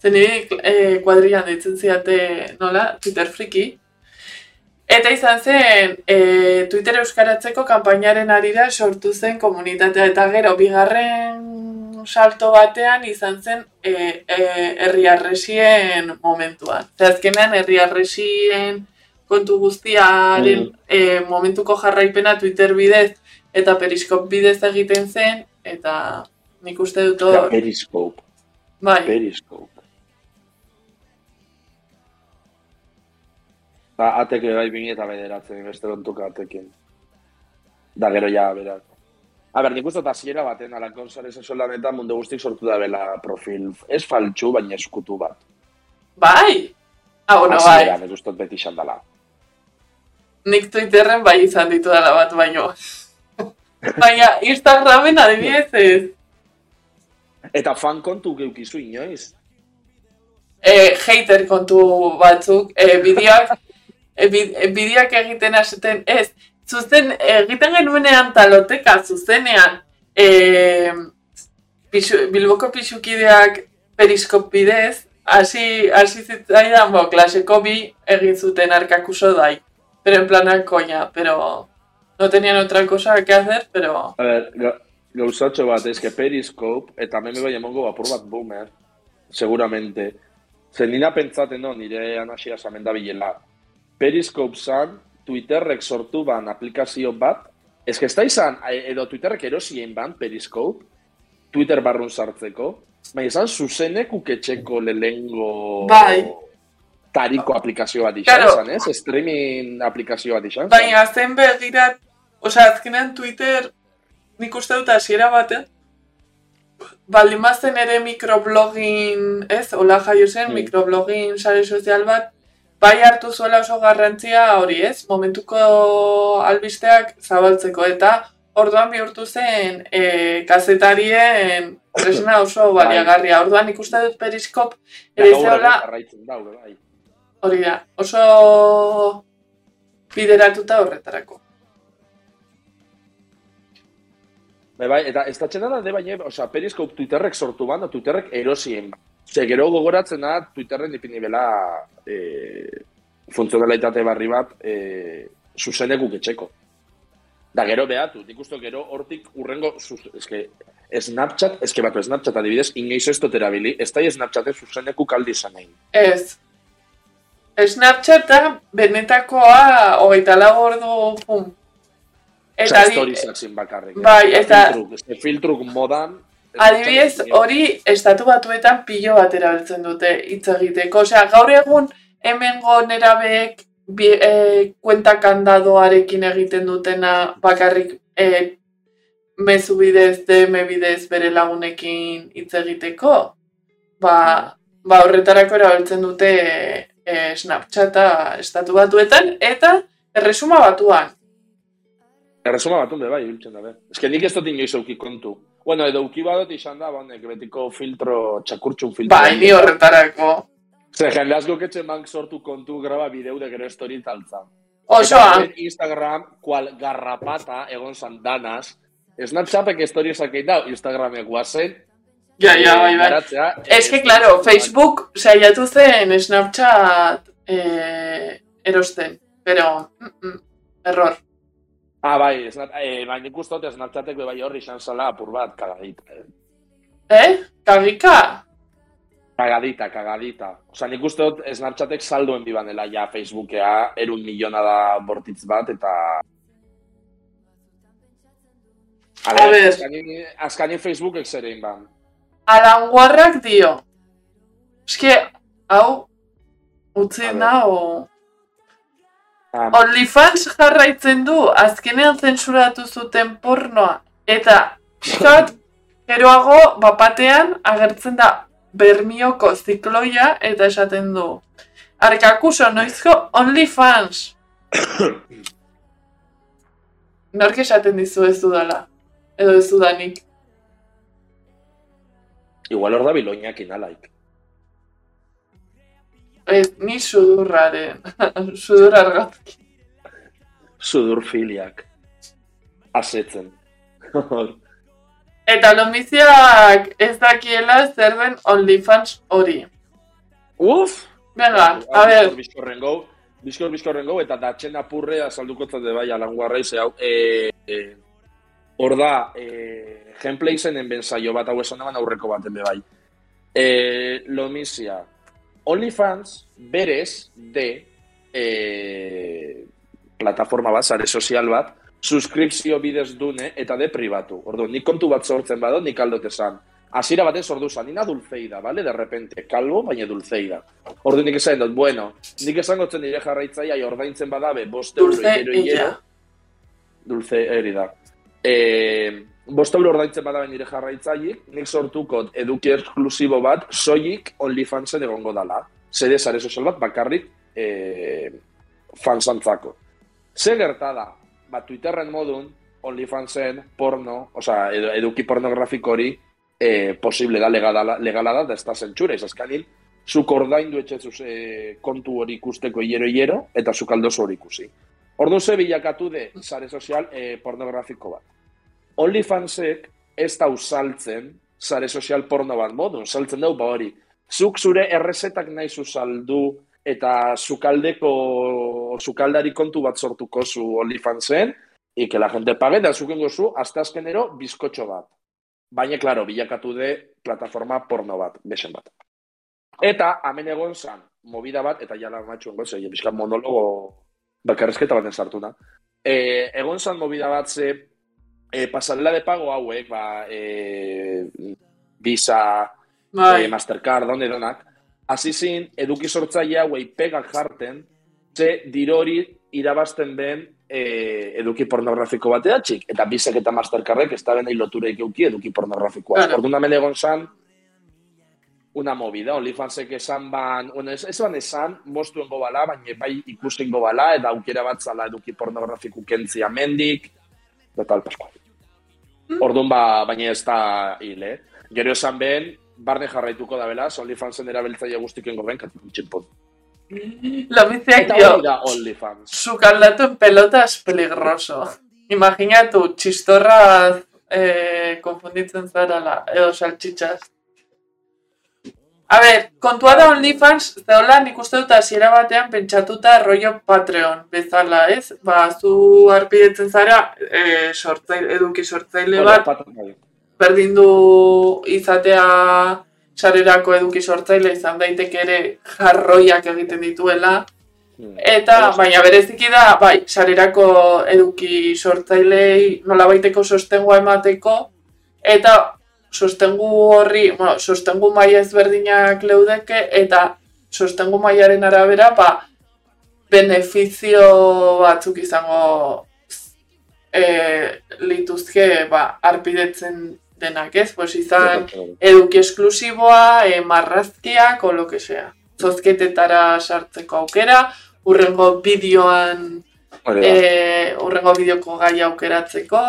Zen niri eh, kuadrilan ditzen ziate, nola, Twitter friki. Eta izan zen, e, Twitter euskaratzeko kanpainaren arira sortu zen komunitatea eta gero bigarren salto batean izan zen e, e, herri arresien momentuan. Ze azkenean herri arresien kontu guztiaren e, momentuko jarraipena Twitter bidez eta Periskop bidez egiten zen eta nik uste dut hor, Periscope, bai, Periscope. Ba, ateke bai bini eta bederatzen, beste lontuka atekin. Da, gero ja, berak. A ber, nik uste dut hasiera baten alakon sare sozialetan eta mundu guztik sortu da bela profil. Ez faltxu, baina eskutu bat. bai! Ah, bueno, bai, Hasieran, nik uste beti izan dela. nik Twitterren bai izan ditu dela bat baino. Baina Instagramen adibidez ez. Eta fan kontu geukizu inoiz. e, hater kontu batzuk, e, bideoak, e, e, bideoak egiten haseten, ez, zuzen, egiten genuenean taloteka, zuzenean, e, pixu, Bilboko pixukideak periskop bidez, hasi, hasi zitzaidan, bo, klaseko bi egin zuten arkakuso dai. Pero en plan coña, pero no tenían otra cosa que hacer, pero... A ga, gauzatxo bat, ez que Periscope, eta meme bai emongo apur bat boomer, seguramente. Zer nina pentsaten no, nire anasia samen bilela. Periscope zan, Twitterrek sortu ban aplikazio bat, ez que ez da izan, e- edo Twitterrek erosien ban Periscope, Twitter barrun sartzeko, baina izan zuzenek uketxeko lehengo Bai. tariko aplikazio bat izan, Claro. ez? Streaming aplikazio bat izan. Baina zen begirat, osea, azkenean Twitter nik uste dut hasiera baten, baldin bazen ere mikroblogging, ez, hola jaio zen, Mm. mikroblogging sare sozial bat, bai hartu zuela oso garrantzia hori, ez, momentuko albisteak zabaltzeko, eta orduan bihurtu zen e, kazetarien tresna oso baliagarria. Orduan ikuste dut periskop ere da, bai. hori da, oso bideratuta horretarako. Bai, bai, eta ez da da, de baina, osea, Periscope Twitterrek sortu ban, da Twitterrek erosien. Ze, gero gogoratzen da, Twitterren ipini bela e, funtzionalitate barri bat e, zuzenekuk etxeko. Da, gero behatu, nik uste gero hortik urrengo, eske, Snapchat, eske batu, Snapchat adibidez, inoiz ez dut erabili, ez da Snapchaten zuzenekuk aldi izan nahi. Ez. Snapchata benetakoa hogeita lau ordu pum. Eta Eta di- storiesak zin bakarrik. Bai, eh? eta- Filtruk, filtruk modan... adibidez hori estatu batuetan pilo bat erabiltzen dute hitz egiteko. Osea, gaur egun hemengo nerabeek bi, e, kuenta kandadoarekin egiten dutena bakarrik e, mezu bidez, DM bidez bere lagunekin hitz egiteko. Ba, ba horretarako erabiltzen dute e, Snapchata estatu batuetan eta erresuma batuan. Erresuma batun be, bai, biltzen da, be. Eske nik ez dut inoiz euki kontu. Bueno, edo euki badot izan da, bonek, betiko filtro, txakurtxun filtro. Bai, ni horretarako. Ze, jende asko ketxe bank sortu kontu graba bideu de gero story taltza. Osoa, Eta Instagram, kual garrapata, egon zan danaz, Snapchatek storiesak egin dau, Instagramek guazen, ja, ja, bai, bai. Garatzea, Es que, claro, Facebook saiatu zen Snapchat eh, erosten, pero mm, mm, error. Ah, bai, snap, eh, bai, nik uste dut Snapchatek be bai horri izan zala apur bat, kagadita. eh. Eh? Kagika? Kagadita, kagadita. Osa, nik uste dut Snapchatek salduen bibanela ja Facebookea, erun miliona da bortitz bat, eta... A A ver. ver, azkani, azkani Facebookek zer egin ban. Alanguarrak dio. Eske, hau, utzi A ver. Ah, OnlyFans jarraitzen du, azkenean zensuratu zuten pornoa. Eta, pixkat, geroago, bapatean, agertzen da bermioko zikloia eta esaten du. Arkakuso, noizko OnlyFans. Nork esaten dizu ez dudala. Edo ez dudanik. igual hor da biloinak inalaik. Ez, ni sudurraren. Sudur argazki. Sudurfiliak. Asetzen. Eta lomiziak ez dakiela zer den OnlyFans hori. Uf! Venga, a ver. Bizkorren gau, bizkor bizkorren gau, eta datxen apurre azalduko zate bai alanguarra ize hau. E, e, hor da, e, gameplay zenen benzaio bat hau esan eman aurreko baten bai. E, lomizia. OnlyFans berez de e, plataforma bat, sare sozial bat, suskripzio bidez dune eta de pribatu. Ordu, nik kontu bat sortzen bado, nik aldot esan. Hasiera batez ordu zan, nina dulzeida, bale? De repente, kalbo, baina dulzeida. Ordu nik esan dut, bueno, nik esango zen nire jarraitzaia ordaintzen badabe, bost euro, hiero. illa. Dulce, eri da. E, bost euro ordaintzen badabe nire jarraitzaiek, nik sortuko eduki esklusibo bat, soilik OnlyFansen egongo dala. Zede sare sozial bat, bakarrik e, fansantzako. Ze gerta da, ba, Twitterren modun, OnlyFansen porno, osea, edu, eduki pornografiko hori, e, posible da, legala, legala da, da ez da zentsura, izazkanin, zuk ordaindu etxezuz e, kontu hori ikusteko hiero-hiero, eta zuk aldozu hori ikusi. Ordu ze bilakatu de sare sozial e, pornografiko bat. OnlyFansek ez da usaltzen sare sozial porno bat modun, saltzen dugu ba hori. Zuk zure errezetak nahi saldu eta sukaldeko sukaldari kontu bat sortuko zu OnlyFansen, que la gente pague, da zukengo zu, hasta azkenero, bizkotxo bat. Baina, klaro, bilakatu de plataforma porno bat, besen bat. Eta, hemen egon zan, movida bat, eta jala matxuen goze, bizkan monologo bakarrezketa baten sartuna. E, egon zan movida bat ze, e, pasarela de pago hauek, ba, e, Visa, Bai, e, Mastercard, donde donak, hasi zin, eduki sortzaile hauei pegak jarten, ze dirori irabazten den e, eduki pornografiko bateatxik, eta Visak eta Mastercardek ez da benei lotureik euki eduki pornografikoa. Claro. Orduan hemen egon zan, una movida, OnlyFansek esan ban, bueno, ez, ez ban esan, mostuen gobala, baina bai ikusten gobala, eta aukera bat zala eduki pornografiku kentzia mendik, da tal paskual. Orduan ba, baina ez da hil, eh? Gero esan ben, barne jarraituko da bela, OnlyFansen erabiltzaile guztiken goben, katiputxinpot. lomiziak Eta dio. hori da OnlyFans. Sukaldatu en pelota es peligroso. Imaginatu, txistorra eh, konfunditzen zarala, edo saltxitxas. A ber, kontua da OnlyFans, zehola nik uste dut hasiera batean pentsatuta rollo Patreon bezala, ez? Ba, zu arpidetzen zara, e, sortzaile, eduki sortzaile bat, bai. berdin du izatea sarerako eduki sortzaile izan daiteke ere jarroiak egiten dituela. Hmm. Eta, baina bereziki da, bai, sarerako eduki sortzailei nolabaiteko sostengua emateko, eta sostengu horri, bueno, sostengu maila ezberdinak leudeke, eta sostengu mailaren arabera, ba, benefizio batzuk izango e, lituzke, ba, arpidetzen denak, ez? Pues izan, eduki esklusiboa, e, marrazkiak, o lo que sea. Zozketetara sartzeko aukera, urrengo bideoan, e, urrengo bideoko gai aukeratzeko.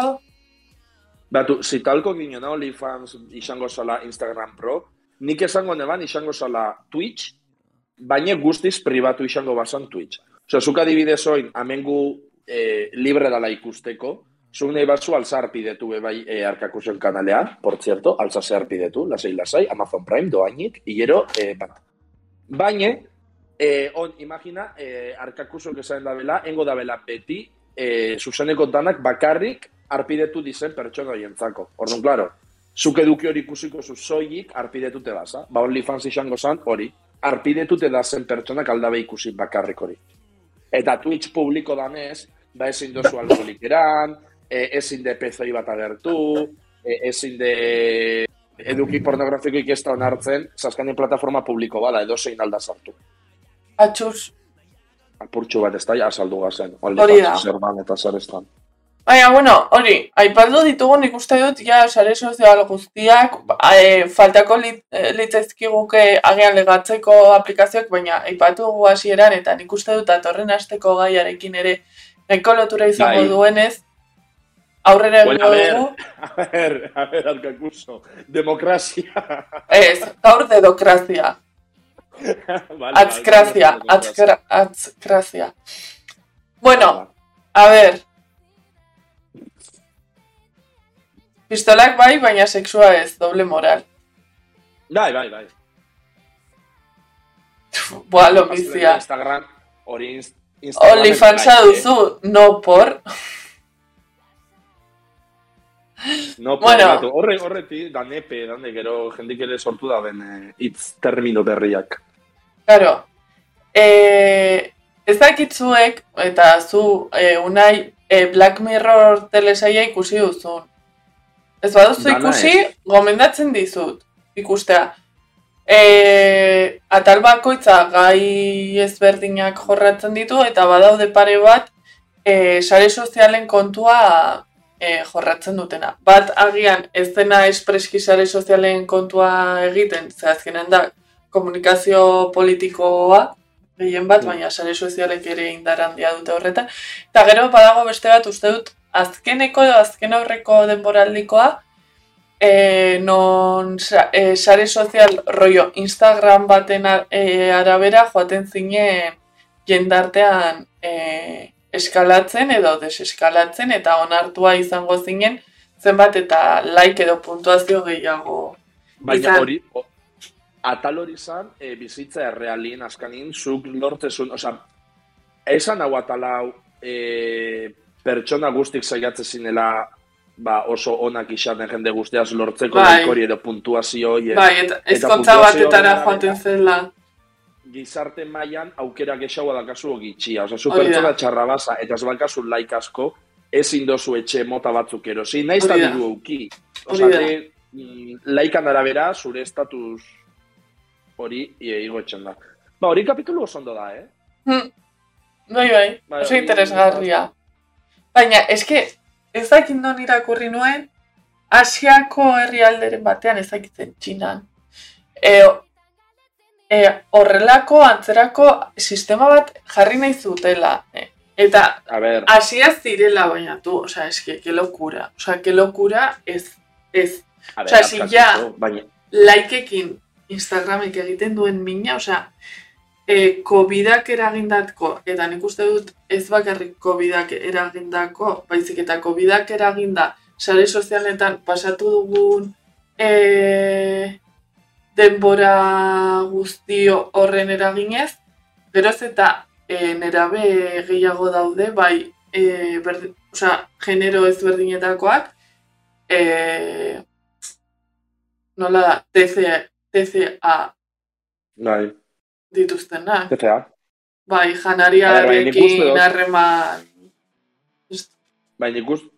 Batu, zitalko ginen OnlyFans izango zala Instagram Pro, nik esango neban izango zala Twitch, baina guztiz pribatu izango bazan Twitch. Osea, zuk adibidez oin, amengu eh, libre dala ikusteko, zuk nahi batzu alza arpidetu be bai eh, arkakusen kanalean, por cierto, alza ze arpidetu, lasai lasai, Amazon Prime doainik, hilero, eh, bat. Baina, eh, on, imagina, eh, arkakusok esan da bela, engo da bela beti, eh, zuzeneko danak bakarrik arpidetu dizen pertsona horientzako. Orduan, klaro, zuk eduki hori ikusiko zu soilik arpidetute baza. Ba, OnlyFans izango zan hori. Arpidetute da zen pertsonak aldabe ikusi bakarrik hori. Eta Twitch publiko danez, ba ezin dozu alkoholik eran, e, ezin de pezoi bat agertu, e, ezin de eduki pornografikoik ez da onartzen, zaskanen plataforma publiko bala, edo zein alda sartu. Atxuz. Apurtxu bat ez da, ja, azaldu gazen. Hori da. OnlyFans zer ban eta zer ez dan. Baina, bueno, hori, aipaldu ditugun ikuste dut, ja, sare sozial guztiak, e, faltako lit, e, litzaizkiguke agian legatzeko aplikazioak, baina aipatu dugu hasieran eta nik uste dut atorren asteko gaiarekin ere nahiko lotura izango Bai. duenez, aurrera Bueno, egingo dugu. A ver, a ver, arkakuso. Demokrazia. Ez, gaur dedokrazia, vale, atzkrazia, atzkra, atzkrazia. Bueno, a ver. Pistolak bai, baina sexua ez, doble moral. Bai, bai, bai. Boa, lomizia. Instagram, hori inst- Instagram. OnlyFansa duzu, no por. No, Bueno. bueno. horre, horreti, da nepe, dande gero jendik ere sortu da ben eh, hitz termino berriak. Claro. Eh, ez dakitzuek, eta zu, eh, unai, eh, Black Mirror telesaia ikusi duzun. Ez baduzu ikusi, ez. gomendatzen dizut, ikustea. E, atal bakoitza gai ezberdinak jorratzen ditu, eta badaude pare bat, e, sare sozialen kontua e, jorratzen dutena. Bat agian ez dena espreski sare sozialen kontua egiten, ze azkenean da komunikazio politikoa, gehien bat, Mm. baina sare sozialek ere indar handia dute horretan. Eta gero badago beste bat uste dut, azkeneko edo azken aurreko denboraldikoa, e, non e, sare sozial rollo Instagram baten a- e, arabera joaten zine jendartean e, eskalatzen edo deseskalatzen eta onartua izango zinen zenbat eta like edo puntuazio gehiago. Baina Izan. hori, atal hori zan, e, bizitza errealin askanin, zuk lortezun, oza, esan hau atalau e, pertsona guztik saiatze zinela ba, oso onak izaten jende guztiaz lortzeko Bai. hori edo puntuazio hori edo Bai, eta ezkontza batetara joaten zela. gizarte mailan aukera gexaua dakazu gitxia. Hori da. pertsona txarra baza, eta ez bakazu like asko, ezin dozu etxe mota batzuk erosi, nahiz diru euki. Hori Osa, mm, laikan arabera, zure estatus hori ie, igoetzen da. Ba, hori kapitulu oso ondo da, eh? Hm. Bai, bai, Bai, oso interesgarria. Baina, eske, ez dakit non irakurri nuen, Asiako herrialderen batean ez dakitzen txinan. E, e, horrelako antzerako sistema bat jarri nahi zutela. E, eta A ber, Asia zirela baina tu, osea, eske, que locura. Osea, que locura ez, ez. osea, si ja- baina, Likeekin Instagramek egiten duen mina, osea, e, COVIDak eragindatko, eta nik uste dut ez bakarrik COVIDak eragindako, baizik eta COVIDak eraginda sare sozialetan pasatu dugun e, denbora guztio horren eraginez, geroz eta e, nerabe gehiago daude, bai, e, berdi, osea, genero ezberdinetakoak, e, nola da, TCA Bai, dituztenak. TCA. Bai, nik janariarekin uste dut- harreman. Bai, nik uste,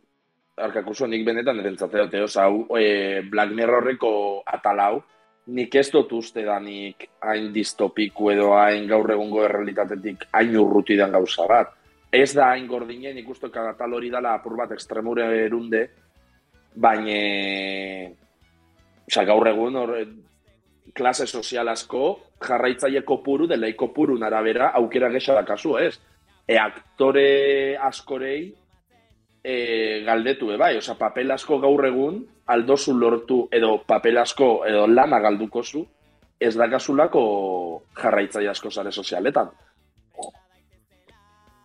arkakuso nik benetan erentzate dute, oza, hau, e, Black Mirrorreko atalau, nik ez dut uste da nik hain distopiku edo hain gaur egungo errealitatetik hain urruti den gauza bat. Ez da hain gordine, nik uste atal hori dala apur bat ekstremure erunde, baina, oza, gaur egun hor, klase sozial asko, jarraitzaile kopuru, delei kopuru arabera, aukera gesa da kasu, ez? E, aktore askorei, e, galdetu, e, bai, osea, papel asko gaur egun, aldozu lortu, edo papel asko, edo lana galduko zu, ez dakasulako jarraitzaile asko sare sozialetan.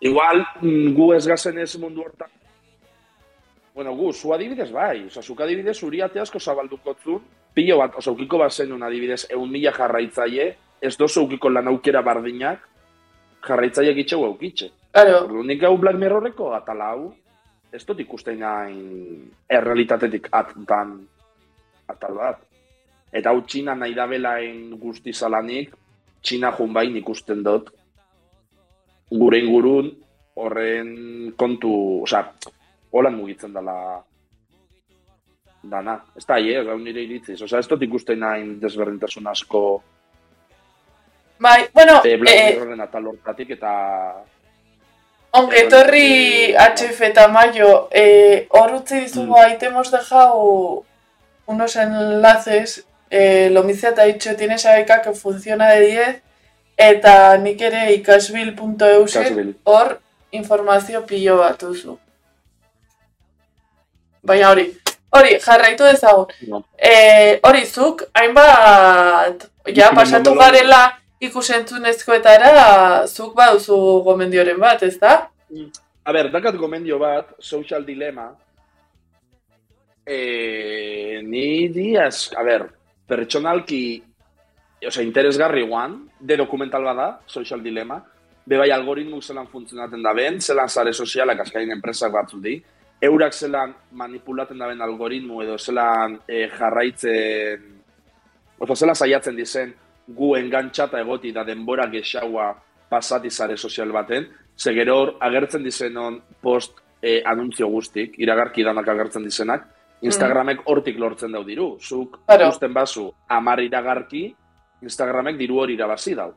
Igual, mm, gu ez gazen ez mundu hortan, Bueno, gu, zu adibidez bai, oza, zuk adibidez zuri ate asko zabalduko zun, pilo bat, oza, ukiko bat zenun adibidez, egun mila jarraitzaile, ez dozu ukiko lan aukera bardinak, jarraitzaile gitxeu eukitxe. Claro, nik hau Black Mirrorreko atala hau, ez dut ikusten hain errealitatetik atan atal bat. Eta hau Txina nahi da belaen guzti zalanik, Txina jun bain ikusten dut, gure ingurun horren kontu, osea, holan mugitzen dela dana. Ez da, eh, gau nire iritziz. Osea, ez dut ikusten hain desberdintasun asko bai, bueno, eh, Black eh, Mirrorren atal hortatik eta Onge, etorri HF eta Mayo, eh, hor utzi dizugu, ahí te hemos dejado unos enlaces, eh, Lomicia te ha dicho, tienes a beca que funciona de 10, eta nik ere ikasbil.eus Ikasbil. hor informazio pilo bat duzu. Baina hori, hori, jarraitu dezagun. no, Eh, hori zuk, hainbat, ja, pasatu garela ikusentzunezkoetara, zuk baduzu gomendioren bat, ez da? A ber, dakat gomendio bat, social dilema, e, ni diaz, a ber, pertsonalki, osea, interesgarri guan, de dokumental bada, social dilema, be bai algoritmu zelan funtzionaten da ben, zelan sare sozialak askain enpresak batzu di, eurak zelan manipulaten da ben algoritmu edo zelan e, jarraitzen, oza, zelan saiatzen dizen gu engantxata egoti da denbora gexaua pasati sare sozial baten, ze gero hor agertzen dizenon post e, anuntzio guztik, iragarki danak agertzen dizenak, Instagramek hortik lortzen dau diru. Zuk Claro. ikusten bazu amar iragarki, Instagramek diru hori irabazi dau.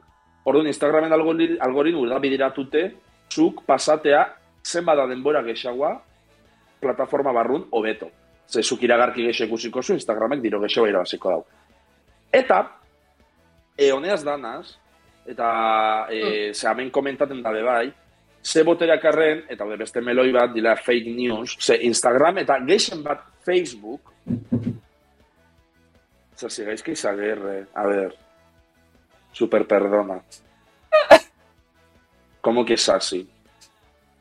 Orduan Instagramen algori- algoritmu da bideratute, zuk pasatea zenbada denbora gexaua plataforma barrun hobeto. Ze zuk iragarki gexe ikusiko zu, Instagramek diru gexaua irabaziko dau. Eta, e, honeaz danaz, eta e, ze hemen komentaten dabe bai, ze boterak arren, eta beste meloi bat, dila fake news, ze Instagram eta geixen bat Facebook, zer zigaizki izagerre, a ver, super perdona. ¿Cómo que es así?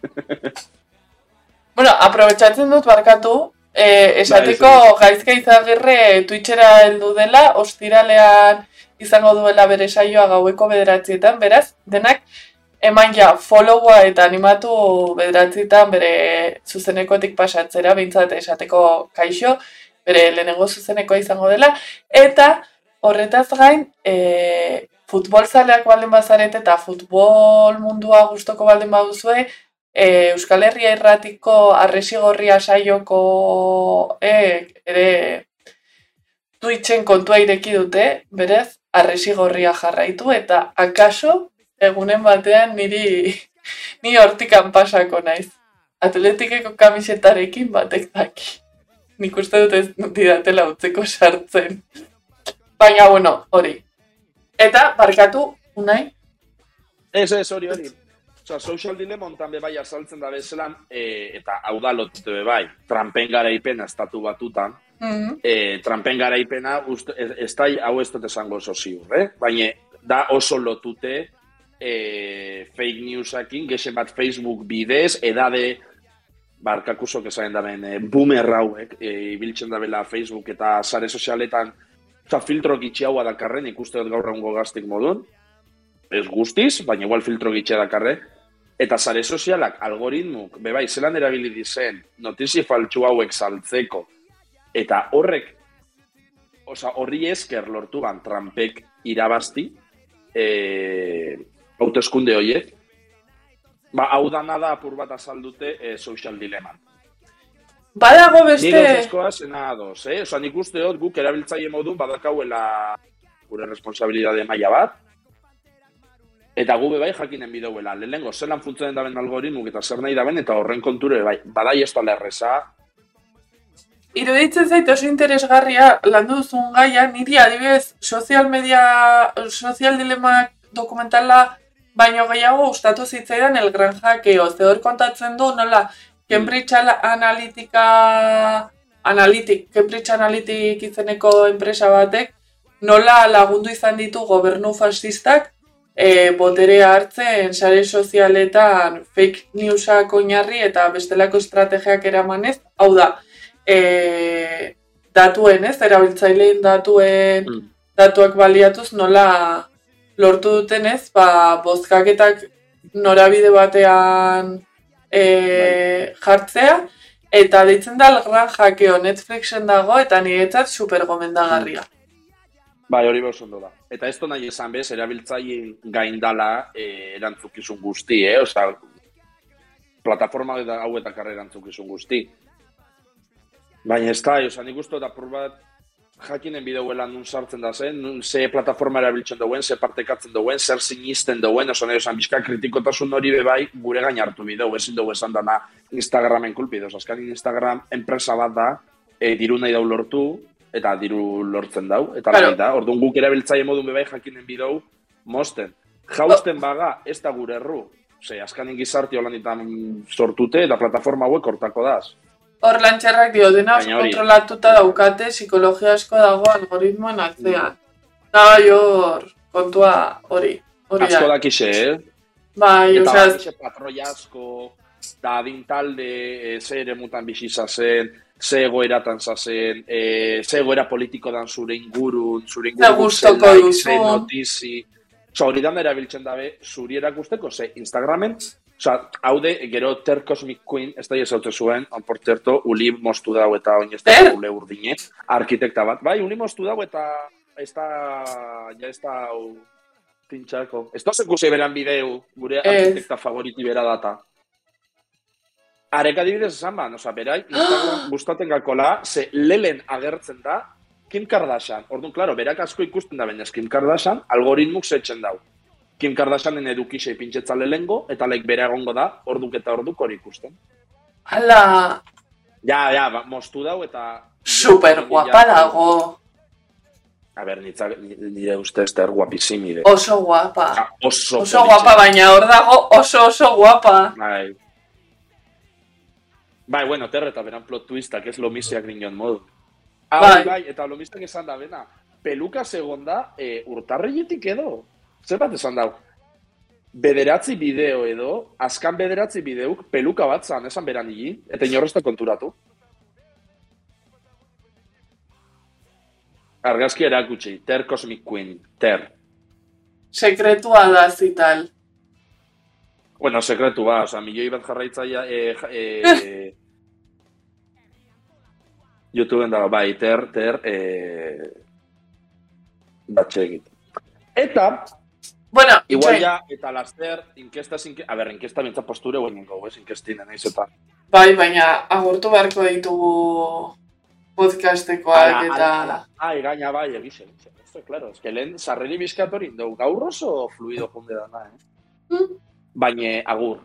Bueno, aprobetxatzen dut barkatu, eh, esateko Bai, gaizka izagirre Twitchera heldu dela, ostiralean izango duela bere saioa gaueko bederatzietan, beraz, denak eman ja followa eta animatu bederatzietan bere zuzenekotik pasatzera, behintzat esateko kaixo, bere lehenengo zuzenekoa izango dela, eta horretaz gain, e, futbol zaleak baldin bazarete eta futbol mundua gustoko baldin baduzue, e, Euskal Herria irratiko arresigorria saioko e, ere Twitchen kontua ireki dute, berez, arresigorria jarraitu eta akaso egunen batean niri ni hortikan pasako naiz. Atletikeko kamisetarekin batek daki. Nik uste dut ez didatela utzeko sartzen. Baina, bueno, hori. Eta, barkatu, unai? Ez, ez, hori, hori. Osa, social dilemma ontan be bai azaltzen da bezelan, e, eta hau da lotute be bai, Trumpen garaipena estatu batutan, Mhm. e, Trumpen garaipena, uste, ez, da, hau ez dut esango oso ziur, eh? baina da oso lotute e, fake newsakin, gexen bat Facebook bidez, edade, barkakusok esaten da ben, e, boomer hauek, e, ibiltzen da bela Facebook eta sare sozialetan Osa, filtro gitxiagoa dakarren ikuste dut gaur egungo gaztik modun. Ez guztiz, baina igual filtro gitxea dakarre. Eta sare sozialak, algoritmuk, bebai, zelan erabili dizen, notizi faltxu hauek saltzeko. Eta horrek, osa, horri esker lortu ban Trumpek irabazti, e, hauteskunde horiek, ba, hau dana da apur bat azaldute e, social dileman. Badago beste... Ni gauzazkoa zena ados, eh? Osa, nik uste dut guk erabiltzaile modu badakauela gure responsabilidade maila bat, eta gu bai jakinen bideuela. Lehenengo, zelan funtzionen daben algoritmuk eta zer nahi daben, eta horren konture bai, badai ez da erreza. Iruditzen zait oso interesgarria landu duzun gaia, niri adibidez sozial media, sozial dilemak dokumentala baino gehiago gustatu zitzaidan el gran hackeo. Ze hor kontatzen du nola Cambridge Analytica Analytic, Cambridge Analytic izeneko enpresa batek nola lagundu izan ditu gobernu fascistak e, boterea hartzen sare sozialetan fake newsak oinarri eta bestelako estrategiak eramanez, hau da, e, datuen, ez, erabiltzaileen datuen mm. datuak baliatuz nola lortu duten ez, ba, bozkaketak norabide batean e, jartzea, eta ditzen da gran jakeo Netflixen dago, eta niretzat super gomendagarria. Bai, hori behar da. Eta ez nahi esan bez, erabiltzaile gaindala e, erantzukizun guzti, eh? Osa, plataforma eta hau eta karre erantzukizun guzti. Baina ez da, oza, nik uste da bat jakinen bideuela nun sartzen da zen, nun ze plataforma erabiltzen duen, ze partekatzen duen, zer sinisten duen, oso nahi esan bizka kritikotasun hori bebai gure gain hartu bideu, ezin dugu esan dana Instagramen kulpi, doz, azkan Instagram enpresa bat da, e, diru nahi dau lortu, eta diru lortzen dau, eta claro. da, orduan guk erabiltzaile modun bebai jakinen bideu, mosten. Jausten baga, ez da gure erru, ze, azkanin gizarti holan sortute, eta plataforma hauek kortako daz. Hor lantxerrak dio, dena kontrolatuta daukate, psikologia asko dago algoritmoan atzean. Da, hor, kontua hori. hori asko dakixe, eh? Bai, Eta osea... patroia asko, da adintalde, e, ze ere mutan bizi zazen, ze egoeratan zazen, e, ze egoera politiko dan zure ingurun, zure ingurun ze like, ze notizi. Osa, hori dan erabiltzen dabe, zuri erakusteko, ze Instagramen, Osa, haude, gero Ter Cosmic Queen, ez da jesaute zuen, por cierto, uli mostu dau eta oin ez da ule urdine, arkitekta bat. Bai, uli mostu dau eta ez da, ja ez da, tintxako. Ez da zekusei beran bideu, gure arkitekta favoriti bera data. Areka dibidez esan ba, oza, berai, Instagram gustaten gakola, ze lelen agertzen da, Kim Kardashian. Orduan, klaro, berak asko ikusten da baina Kim Kardashian, algoritmuk zetzen dau. Kim Kardashianen edukixe pintxetzale lengo, eta laik bere egongo da, orduk eta orduk hori ikusten. Hala! Ja, ja, ba, mostu dau eta... Super guapa dago! A ber, nitzak, nire uste ez der guapizimi de. Oso guapa. Ja, oso, oso guapa, baina hor dago oso oso guapa. Bai. Bai, bueno, terre eta beran plot twistak, ez lomisiak nion modu. Ah, bai. bai, eta lomistak esan da, bena, peluka segonda, e, urtarreietik edo. Zer bat esan dau? Bederatzi bideo edo, azkan bederatzi bideuk peluka bat zan, esan beran higi, eta inorrezta konturatu. Argazki erakutsi, Ter Cosmic Queen, Ter. Sekretua da zital. Bueno, sekretu ba, oza, milioi bat jarraitzaia, e, e, YouTubeen dago, bai, Ter, Ter, e, batxe egit. Eta, Bueno, Igual ya, eta laster, inkestas, inke... a ber, inkesta bintza posture guen ningo, ez, inkestinen, eiz eta. Bai, baina agurtu beharko ditugu podcastekoak eta... Ai, gaina bai, egixe, egixe. Esto, claro, es que lehen sarreri bizkatori indau, gaur oso fluido junde dana, eh? Mm. Baina, agur.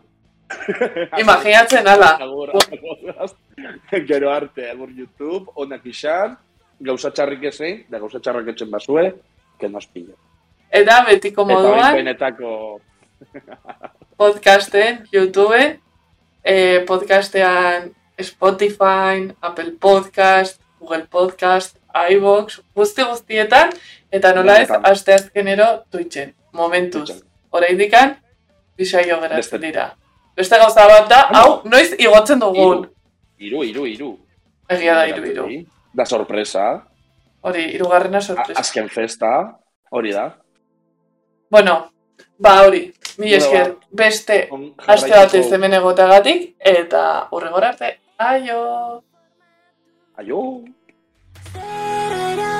Imaginatzen, ala. agur, agur. Gero arte, agur YouTube, onak isan, gauza txarrik ezein, da gauza txarrak etxen basue, que nos pillo. Eta betiko moduan... Eta benetako... podcasten, YouTube, eh, podcastean Spotify, Apple Podcast, Google Podcast, iVoox, guzti guztietan, eta nola ez, aste azkenero Twitchen, momentuz. Hora indikan, Bisaio geratzen dira. Beste gauza bat da, hau, noiz igotzen dugun. Iru, iru, iru. Egia da, iru, iru. Da sorpresa. Hori, irugarrena sorpresa. Azken festa, hori da. Bueno, ba hori, mi esker, ba, beste aste batez hemen egotagatik, eta horregor arte, aio! Aio! Zerera